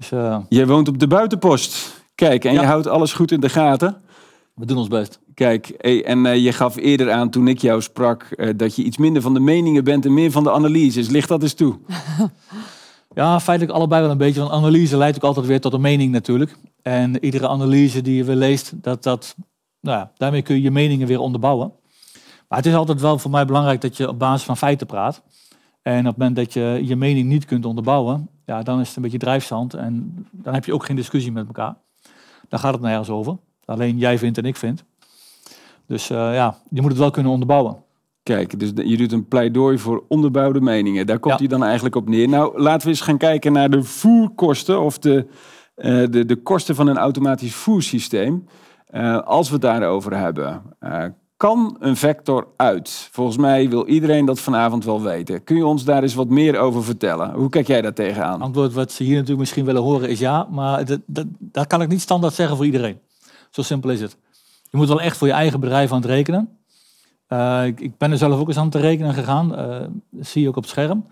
Dus eh, Jij woont op de buitenpost. Kijk, en Ja. je houdt alles goed in de gaten. we doen ons best. Kijk, en eh, je gaf eerder aan toen ik jou sprak eh, dat je iets minder van de meningen bent en meer van de analyses. Ligt dat eens toe? [LAUGHS] Ja, feitelijk allebei wel een beetje. Want analyse leidt ook altijd weer tot een mening natuurlijk. En iedere analyse die je weer leest, dat, dat, nou ja, daarmee kun je je meningen weer onderbouwen. Maar het is altijd wel voor mij belangrijk dat je op basis van feiten praat. En op het moment dat je je mening niet kunt onderbouwen, ja, dan is het een beetje drijfzand. En dan heb je ook geen discussie met elkaar. Dan gaat het nergens over. Alleen jij vindt en ik vind. Dus eh, ja, je moet het wel kunnen onderbouwen. Kijk, dus je doet een pleidooi voor onderbouwde meningen. Daar komt Ja. hij dan eigenlijk op neer. Nou, laten we eens gaan kijken naar de voerkosten of de, eh, de, de kosten van een automatisch voersysteem. Eh, als we het daarover hebben, kan een vector uit? Volgens mij wil iedereen dat vanavond wel weten. Kun je ons daar eens wat meer over vertellen? Hoe kijk jij daar tegenaan? Antwoord wat ze hier natuurlijk misschien willen horen is ja, maar dat, dat, dat kan ik niet standaard zeggen voor iedereen. Zo simpel is het. Je moet wel echt voor je eigen bedrijf aan het rekenen. Eh, ik, ben er zelf ook eens aan het rekenen gegaan. eh, dat zie je ook op het scherm.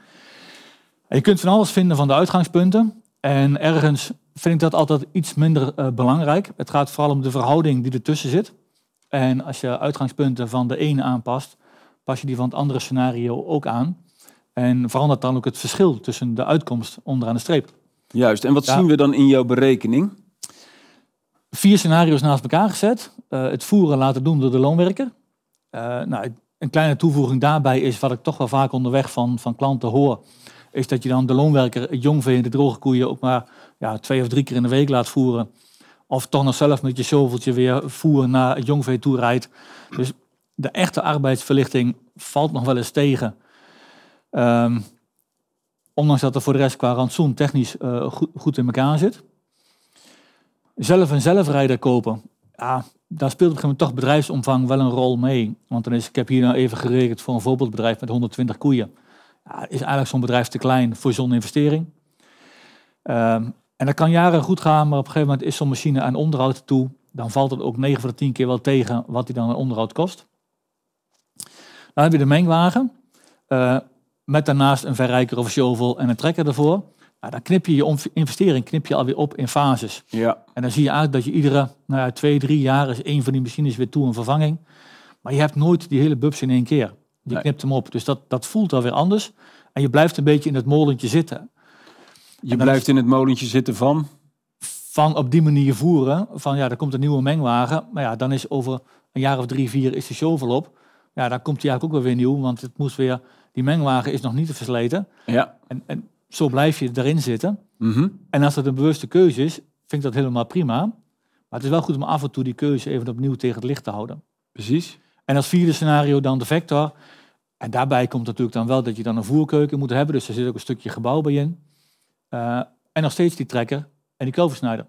En je kunt van alles vinden van de uitgangspunten. En ergens vind ik dat altijd iets minder eh, belangrijk. Het gaat vooral om de verhouding die ertussen zit. En als je uitgangspunten van de ene aanpast, pas je die van het andere scenario ook aan. En verandert dan ook het verschil tussen de uitkomst onderaan de streep. Juist, en wat Ja. zien we dan in jouw berekening? Vier scenario's naast elkaar gezet. Eh, het voeren laten doen door de loonwerker. Eh, nou, een kleine toevoeging daarbij is wat ik toch wel vaak onderweg van, van klanten hoor. Is dat je dan de loonwerker, het jongvee en de droge koeien ook maar ja, twee of drie keer in de week laat voeren. Of toch nog zelf met je shoveltje weer voer naar het jongvee toe rijdt. Dus de echte arbeidsverlichting valt nog wel eens tegen. Ehm, ondanks dat er voor de rest qua rantsoen technisch eh, goed, goed in elkaar zit. Zelf een zelfrijder kopen, ja, daar speelt op een gegeven moment toch bedrijfsomvang wel een rol mee. Want dan is, ik heb hier nou even gerekend voor een voorbeeldbedrijf met 120 koeien. Ja, is eigenlijk zo'n bedrijf te klein voor zo'n investering. Ehm, en dat kan jaren goed gaan, maar op een gegeven moment is zo'n machine aan onderhoud toe. Dan valt het ook 9 van de 10 keer wel tegen wat die dan aan onderhoud kost. Dan heb je de mengwagen. eh, met daarnaast een verrijker of een shovel en een trekker ervoor. Nou, dan knip je je investering knip je alweer op in fases. Ja, En dan zie je eigenlijk dat je iedere nou ja, twee, drie jaar is één van die machines weer toe een vervanging. Maar je hebt nooit die hele bubs in één keer. Je knipt hem op. Dus dat, dat voelt alweer anders. En je blijft een beetje in het molentje zitten. Je blijft in het molentje zitten van... Van op die manier voeren. Van ja, er komt een nieuwe mengwagen. Maar ja, dan is over een jaar of drie, vier is de shovel op. Ja, dan komt die eigenlijk ook wel weer nieuw. Want het moest weer, die mengwagen is nog niet te versleten. Ja. En, en zo blijf je erin zitten. Mhm. En als dat een bewuste keuze is, vind ik dat helemaal prima. Maar het is wel goed om af en toe die keuze even opnieuw tegen het licht te houden. Precies. En als vierde scenario dan de vector. En daarbij komt natuurlijk dan wel dat je dan een voerkeuken moet hebben. Dus er zit ook een stukje gebouw bij in. Eh, en nog steeds die trekker en die koversnijder.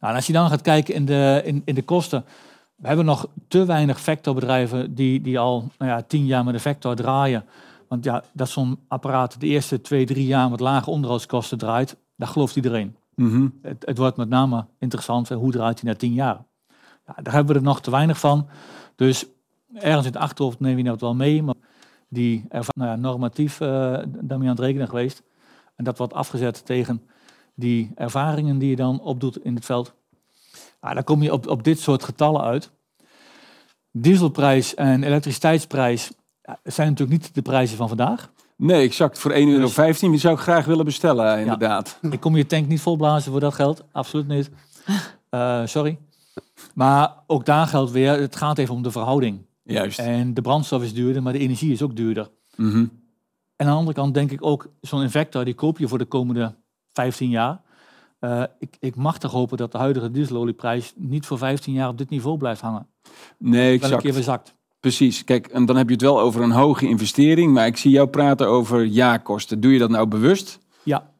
Nou, en als je dan gaat kijken in de, in, in de kosten. we hebben nog te weinig vectorbedrijven die, die al nou ja, tien jaar met een vector draaien. Want ja, dat zo'n apparaat de eerste twee, drie jaar met lage onderhoudskosten draait, daar gelooft iedereen. Mhm. Het, het wordt met name interessant, hoe draait hij na tien jaar? Ja, daar hebben we er nog te weinig van. Dus ergens in het achterhoofd neem je dat wel mee. Maar die erva- nou ja, normatief eh daarmee aan het rekenen geweest. En dat wordt afgezet tegen die ervaringen die je dan opdoet in het veld. Ja, dan kom je op, op dit soort getallen uit. Dieselprijs en elektriciteitsprijs zijn natuurlijk niet de prijzen van vandaag. Nee, exact. Voor 1,15 euro Dus- die zou ik graag willen bestellen, inderdaad. Ik kom je tank niet volblazen voor dat geld. Absoluut niet. [LAUGHS] Eh, sorry. Maar ook daar geldt weer, het gaat even om de verhouding. Juist. En de brandstof is duurder, maar de energie is ook duurder. Mhm. En aan de andere kant denk ik ook, zo'n Invector, die koop je voor de komende 15 jaar. Eh, ik, ik mag toch hopen dat de huidige dieselolieprijs niet voor 15 jaar op dit niveau blijft hangen. Nee, Wel een exact. keer verzakt. Precies. Kijk, en dan heb je het wel over een hoge investering, maar ik zie jou praten over jaarkosten. Doe je dat nou bewust? Ja.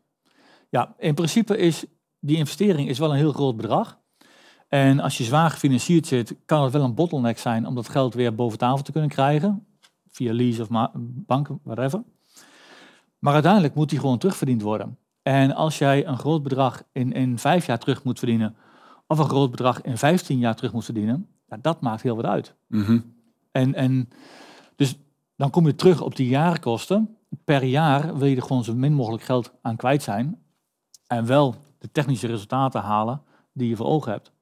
ja, in principe is die investering is wel een heel groot bedrag. En als je zwaar gefinancierd zit, kan het wel een bottleneck zijn om dat geld weer boven tafel te kunnen krijgen. Via lease of banken, whatever. Maar uiteindelijk moet die gewoon terugverdiend worden. En als jij een groot bedrag in, in vijf jaar terug moet verdienen, of een groot bedrag in 15 jaar terug moet verdienen, ja, dat maakt heel wat uit. Mhm. En, en dus dan kom je terug op die jaarkosten. Per jaar wil je er gewoon zo min mogelijk geld aan kwijt zijn. En wel de technische resultaten halen die je voor ogen hebt.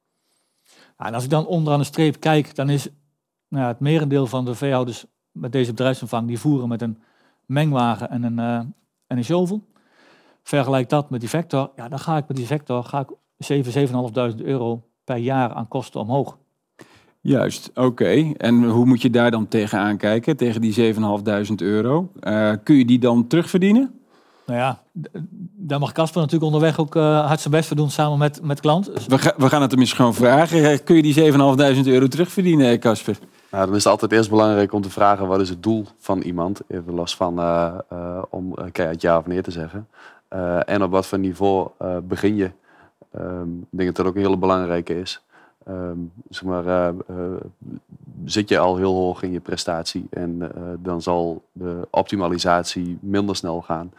Ja, en als ik dan onderaan de streep kijk, dan is nou ja, het merendeel van de veehouders met deze bedrijfsomvang, die voeren met een mengwagen en een, eh, en een shovel. Vergelijk dat met die Vector, ja, dan ga ik met die Vector ga ik 7, 7.500 euro per jaar aan kosten omhoog. Juist, oké. En hoe moet je daar dan tegenaan kijken, tegen die 7.500 euro? Eh, kun je die dan terugverdienen? Nou ja, daar mag Casper natuurlijk onderweg ook eh, hard zijn best voor doen samen met, met klant. We, ga- we gaan het hem eens gewoon vragen. Kun je die 7.500 euro terugverdienen, Casper? Nou, dan is het altijd eerst belangrijk om te vragen wat is het doel van iemand. Even los van eh, eh, om uh, keihard ja of nee te zeggen. Eh, en op wat voor niveau eh, begin je. Ehm, ik denk dat dat ook een hele belangrijke is. Ehm, zeg maar, eh, eh, zit je al heel hoog in je prestatie en eh, dan zal de optimalisatie minder snel gaan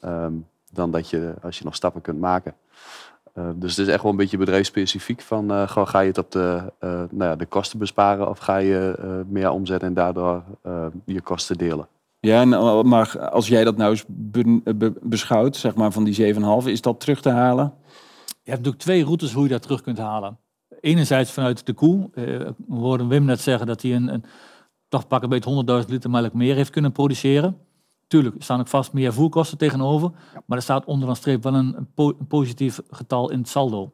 ehm, dan dat je als je nog stappen kunt maken. Uh, dus het is echt wel een beetje bedrijfsspecifiek van uh, ga je het op de, uh, nou ja, de kosten besparen of ga je meer omzetten en daardoor je kosten delen. Ja, en, maar als jij dat nou eens be, be, beschouwt, zeg maar van die 7,5, is dat terug te halen? Je hebt natuurlijk twee routes hoe je dat terug kunt halen. Enerzijds vanuit de koe. we hoorden Wim net zeggen dat hij een, een toch pak een beetje 100.000 liter melk meer heeft kunnen produceren. Tuurlijk, er staan ook vast meer voerkosten tegenover. Ja. Maar er staat onderaan streep wel een, een, po een, positief getal in het saldo.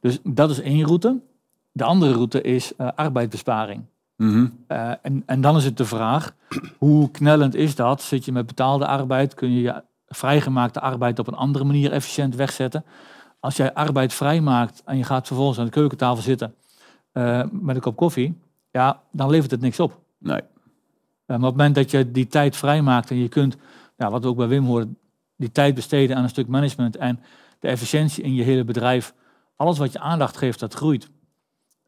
Dus dat is één route. De andere route is uh, arbeidsbesparing. Mm -hmm. uh, en, en dan is het de vraag, hoe knellend is dat? Zit je met betaalde arbeid? Kun je je vrijgemaakte arbeid op een andere manier efficiënt wegzetten? Als jij arbeid vrijmaakt en je gaat vervolgens aan de keukentafel zitten uh, met een kop koffie, ja, dan levert het niks op. Nee. Maar op het moment dat je die tijd vrijmaakt en je kunt, ja, wat we ook bij Wim horen, die tijd besteden aan een stuk management en de efficiëntie in je hele bedrijf, alles wat je aandacht geeft, dat groeit.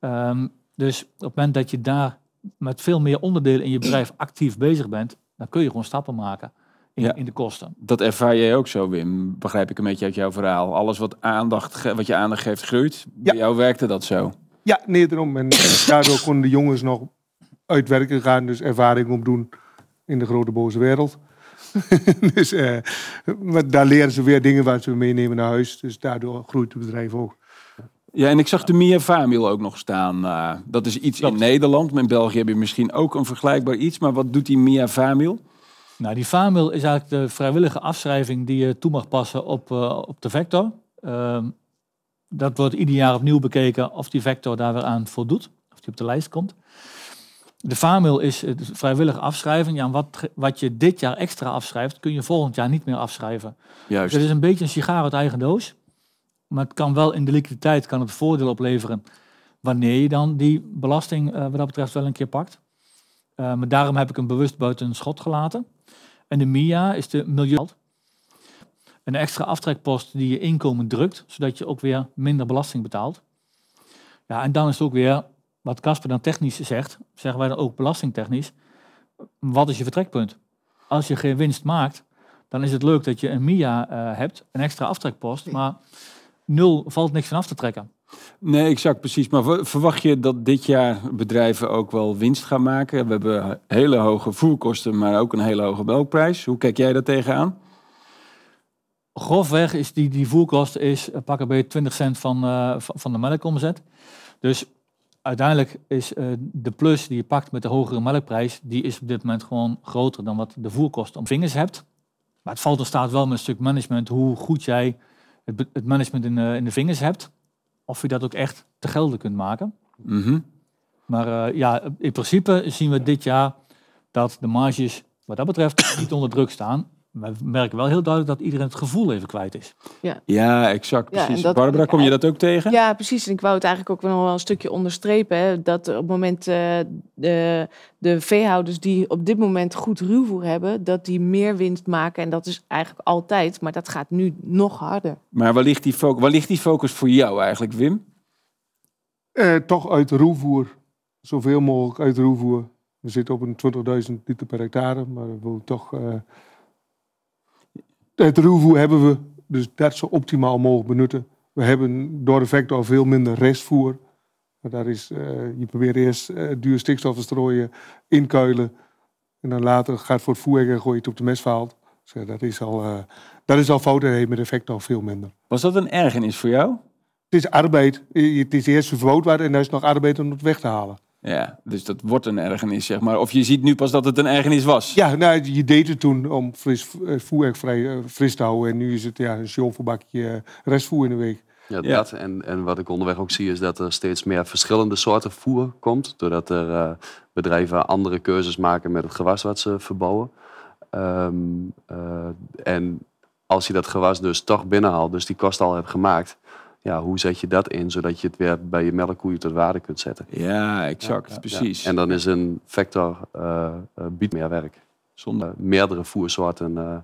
Um, dus op het moment dat je daar met veel meer onderdelen in je bedrijf [CLEARS THROAT] actief bezig bent, dan kun je gewoon stappen maken in, ja. in de kosten. Dat ervaar jij ook zo, Wim, begrijp ik een beetje uit jouw verhaal. Alles wat, aandacht, wat je aandacht geeft, groeit. Ja. Bij jou werkte dat zo? Ja, nee, daarom. En daardoor konden de jongens nog uitwerken gaan, dus ervaring opdoen in de grote boze wereld. [LAUGHS] dus uh, maar daar leren ze weer dingen waar ze meenemen naar huis. Dus daardoor groeit het bedrijf ook. Ja, en ik zag de Mia Famil ook nog staan. Uh, dat is iets dat. in Nederland. Maar in België heb je misschien ook een vergelijkbaar iets. Maar wat doet die Mia Famil? Nou, die Famil is eigenlijk de vrijwillige afschrijving die je toe mag passen op, uh, op de vector. Uh, dat wordt ieder jaar opnieuw bekeken of die vector daar weer aan voldoet. Of die op de lijst komt. De Famil is de vrijwillige afschrijving. Ja, wat, wat je dit jaar extra afschrijft, kun je volgend jaar niet meer afschrijven. Juist. Dus het is een beetje een sigaar uit eigen doos. Maar het kan wel in de liquiditeit kan het voordeel opleveren wanneer je dan die belasting uh, wat dat betreft wel een keer pakt. Uh, maar daarom heb ik hem bewust buiten schot gelaten. En de MIA is de milieu. Een extra aftrekpost die je inkomen drukt, zodat je ook weer minder belasting betaalt. Ja, en dan is het ook weer wat Casper dan technisch zegt, zeggen wij dan ook belastingtechnisch. Wat is je vertrekpunt? Als je geen winst maakt, dan is het leuk dat je een MIA eh, hebt, een extra aftrekpost, maar nul valt niks van af te trekken. Nee, exact, precies. Maar ver- verwacht je dat dit jaar bedrijven ook wel winst gaan maken? We hebben hele hoge voerkosten, maar ook een hele hoge melkprijs. Hoe kijk jij daar tegenaan? grofweg is die, die voerkost is eh, pakken bij 20 cent van, eh, van van de melkomzet. Dus uiteindelijk is eh, de plus die je pakt met de hogere melkprijs, die is op dit moment gewoon groter dan wat de voerkosten om vingers hebt. Maar het valt er staat wel met een stuk management hoe goed jij het, management in, de- in de vingers hebt. Of je dat ook echt te gelden kunt maken. Mhm. Maar eh, ja, in principe zien we dit jaar dat de marges wat dat betreft niet onder druk staan. Maar we merken wel heel duidelijk dat iedereen het gevoel even kwijt is. Ja, exact, Ja, en precies. dat- Barbara, kom je dat ook tegen? Ja, precies. En ik wou het eigenlijk ook nog wel een stukje onderstrepen. Hè, dat op het moment eh, de, de veehouders die op dit moment goed ruwvoer hebben, dat die meer winst maken. En dat is eigenlijk altijd, maar dat gaat nu nog harder. Maar waar ligt, die focus, waar ligt die focus voor jou eigenlijk, Wim? Eh, toch uit de roevoer. Zoveel mogelijk uit de roevoer. We zitten op een 20.000 liter per hectare, maar we willen toch. eh het roevoer hebben we, dus dat zo optimaal mogelijk benutten. We hebben door de vector veel minder restvoer. Maar daar is, eh, je probeert eerst eh, duur stikstof te strooien, inkuilen. En dan later gaat voor het voer en gooi je het op de mesvaalt. Dus, eh, dat, is al, eh, dat is al fout en heeft met de vector veel minder. Was dat een ergernis voor jou? Het is arbeid. Het is eerst verwoord worden en dan is het nog arbeid om het weg te halen. Ja, dus dat wordt een ergernis, zeg maar. Of je ziet nu pas dat het een ergernis was. Ja, nou, je deed het toen om fris, eh, voer vrij eh, fris te houden. En nu is het ja, een sjolverbakje eh, restvoer in de week. Ja, Ja. dat. En, en wat ik onderweg ook zie is dat er steeds meer verschillende soorten voer komt. Doordat er eh, bedrijven andere keuzes maken met het gewas wat ze verbouwen. Ehm, eh, en als je dat gewas dus toch binnenhaalt, dus die kost al hebt gemaakt. Ja, hoe zet je dat in, zodat je het weer bij je melkkoeien tot waarde kunt zetten? Ja, exact, Ja, ja. precies. Ja, En dan is een vector eh, eh, biedt meer werk. Zonder... Eh, meerdere voersoorten eh,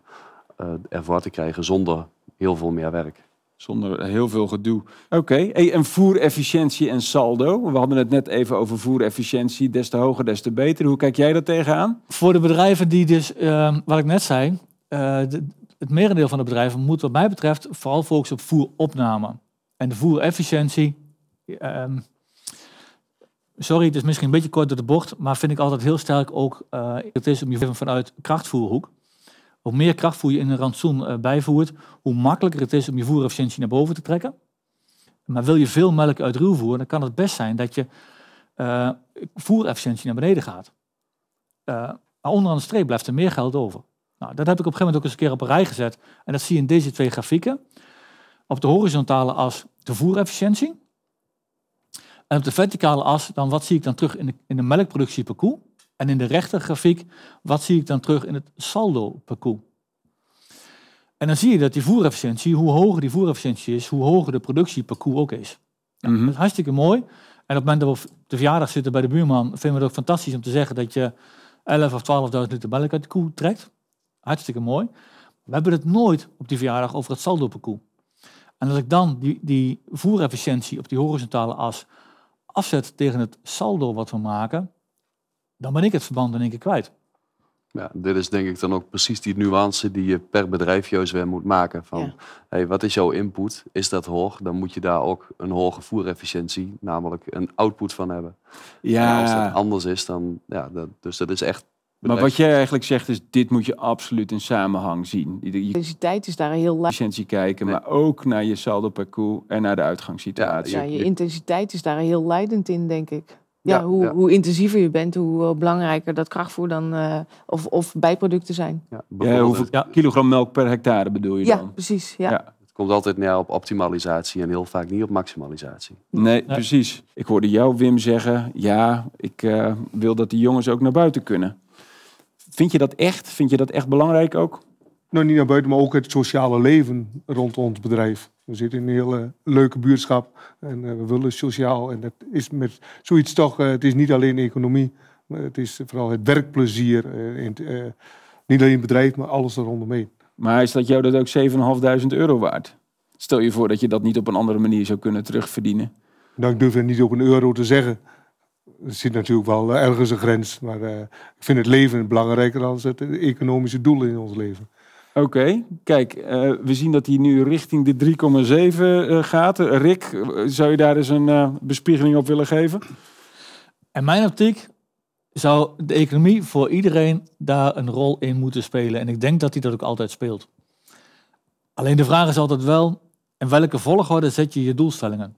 eh, ervoor te krijgen zonder heel veel meer werk. Zonder heel veel gedoe. Oké, hey, en voerefficiëntie en saldo. We hadden het net even over voerefficiëntie. Des te hoger, des te beter. Hoe kijk jij daar tegenaan? Voor de bedrijven die dus, ehm, wat ik net zei, eh, de- het merendeel van de bedrijven moet wat mij betreft vooral focussen op voeropname. En de voerefficiëntie, ehm, sorry, het is misschien een beetje kort door de bocht, maar vind ik altijd heel sterk ook, eh, het is om je vanuit krachtvoerhoek. Hoe meer krachtvoer je in een rantsoen eh, bijvoert, hoe makkelijker het is om je voerefficiëntie naar boven te trekken. Maar wil je veel melk uit ruwvoer, dan kan het best zijn dat je eh, voerefficiëntie naar beneden gaat. Maar onderaan de streep blijft er meer geld over. Nou, dat heb ik op een gegeven moment ook eens een keer op een rij gezet. En dat zie je in deze twee grafieken. Op de horizontale as de voerefficiëntie. En op de verticale as, dan wat zie ik dan terug in de, in de melkproductie per koe. En in de rechter grafiek, wat zie ik dan terug in het saldo per koe. En dan zie je dat die voerefficiëntie, hoe hoger die voerefficiëntie is, hoe hoger de productie per koe ook is. Mhm. Dat is hartstikke mooi. En op het moment dat we op de verjaardag zitten bij de buurman, vinden we het ook fantastisch om te zeggen dat je 11 of 12.000 liter melk uit de koe trekt. Hartstikke mooi. We hebben het nooit op die verjaardag over het saldo per koe. En als ik dan die, die voerefficiëntie op die horizontale as afzet tegen het saldo wat we maken, dan ben ik het verband in één keer kwijt. Ja, dit is denk ik dan ook precies die nuance die je per bedrijf juist weer moet maken. Van, Ja. hey, wat is jouw input? Is dat hoog? Dan moet je daar ook een hoge voerefficiëntie, namelijk een output van hebben. En als dat Ja, anders is, dan ja, dat, dus dat is echt. Maar wat jij eigenlijk zegt is, dit moet je absoluut in samenhang zien. Je, intensiteit is daar heel laag. efficiëntie kijken, Nee. maar ook naar je saldo per koe en naar de uitgangssituatie. Ja, je intensiteit is daar heel leidend in, denk ik. Ja, Ja, hoe, ja. hoe intensiever je bent, hoe eh, belangrijker dat krachtvoer dan, eh, of, of bijproducten zijn. Ja, Ja, bijvoorbeeld, hoeveel Ja. kilogram melk per hectare bedoel je Ja, dan? precies. Ja. Ja. Het komt altijd neer op optimalisatie en heel vaak niet op maximalisatie. Nee, precies. Ik hoorde jou, Wim, zeggen, ja, ik eh, wil dat die jongens ook naar buiten kunnen. Vind je dat echt? Vind je dat echt belangrijk ook? Nou, niet naar buiten, maar ook het sociale leven rond ons bedrijf. We zitten in een hele leuke buurtschap en eh, we willen sociaal. En dat is met zoiets toch, eh, het is niet alleen economie, maar het is vooral het werkplezier. eh, in niet alleen het bedrijf, maar alles er rondomheen. Maar is dat jou dat ook 7.500 euro waard? Stel je voor dat je dat niet op een andere manier zou kunnen terugverdienen. Nou, ik durf het niet op een euro te zeggen. Er zit natuurlijk wel eh, ergens een grens. Maar eh, ik vind het leven belangrijker dan het economische doel in ons leven. Oké, kijk, eh, we zien dat hij nu richting de 3,7 eh, gaat. Rick, zou je daar eens een eh, bespiegeling op willen geven? In mijn optiek zou de economie voor iedereen daar een rol in moeten spelen. En ik denk dat die dat ook altijd speelt. Alleen de vraag is altijd wel, in welke volgorde zet je je doelstellingen?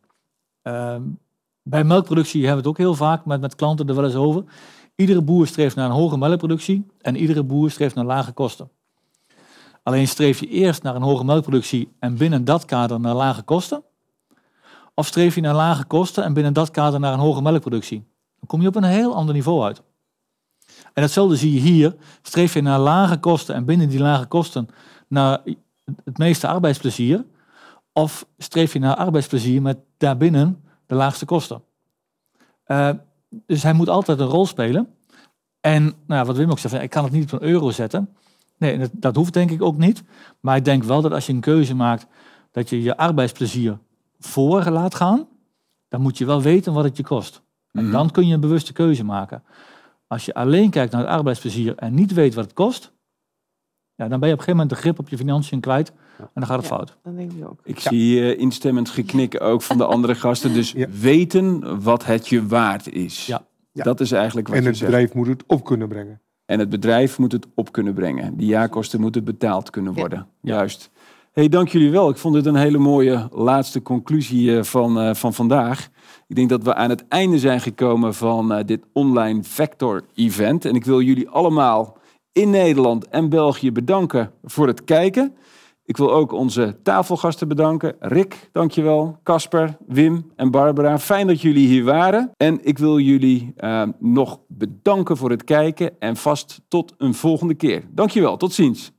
Bij melkproductie hebben we het ook heel vaak met, met klanten er wel eens over. Iedere boer streeft naar een hoge melkproductie en iedere boer streeft naar lage kosten. Alleen streef je eerst naar een hoge melkproductie en binnen dat kader naar lage kosten? Of streef je naar lage kosten en binnen dat kader naar een hoge melkproductie? Dan kom je op een heel ander niveau uit. En hetzelfde zie je hier. Streef je naar lage kosten en binnen die lage kosten naar het meeste arbeidsplezier? Of streef je naar arbeidsplezier met daarbinnen de laagste kosten? Eh, dus hij moet altijd een rol spelen. En nou, wat Wim ook zei, ik kan het niet op een euro zetten. Nee, dat, dat hoeft denk ik ook niet. Maar ik denk wel dat als je een keuze maakt dat je je arbeidsplezier voor laat gaan, dan moet je wel weten wat het je kost. En Mhm. dan kun je een bewuste keuze maken. Als je alleen kijkt naar het arbeidsplezier en niet weet wat het kost, ja, dan ben je op een gegeven moment de grip op je financiën kwijt en dan gaat het Ja. fout. Dat denk ik ook. Ik zie eh, instemmend geknik ook van de andere gasten. Dus [LAUGHS] Ja. weten wat het je waard is. Ja. Ja. Dat is eigenlijk wat En je het zegt. bedrijf moet het op kunnen brengen. En het bedrijf moet het op kunnen brengen. Die jaarkosten moeten betaald kunnen Ja. worden. Juist. hey, dank jullie wel. Ik vond dit een hele mooie laatste conclusie eh, van, eh, van vandaag. Ik denk dat we aan het einde zijn gekomen van dit online Vector event. En ik wil jullie allemaal in Nederland en België bedanken voor het kijken. Ik wil ook onze tafelgasten bedanken. Rick, dankjewel. Casper, Wim en Barbara. Fijn dat jullie hier waren. En ik wil jullie eh, nog bedanken voor het kijken. En vast tot een volgende keer. Dankjewel. Tot ziens.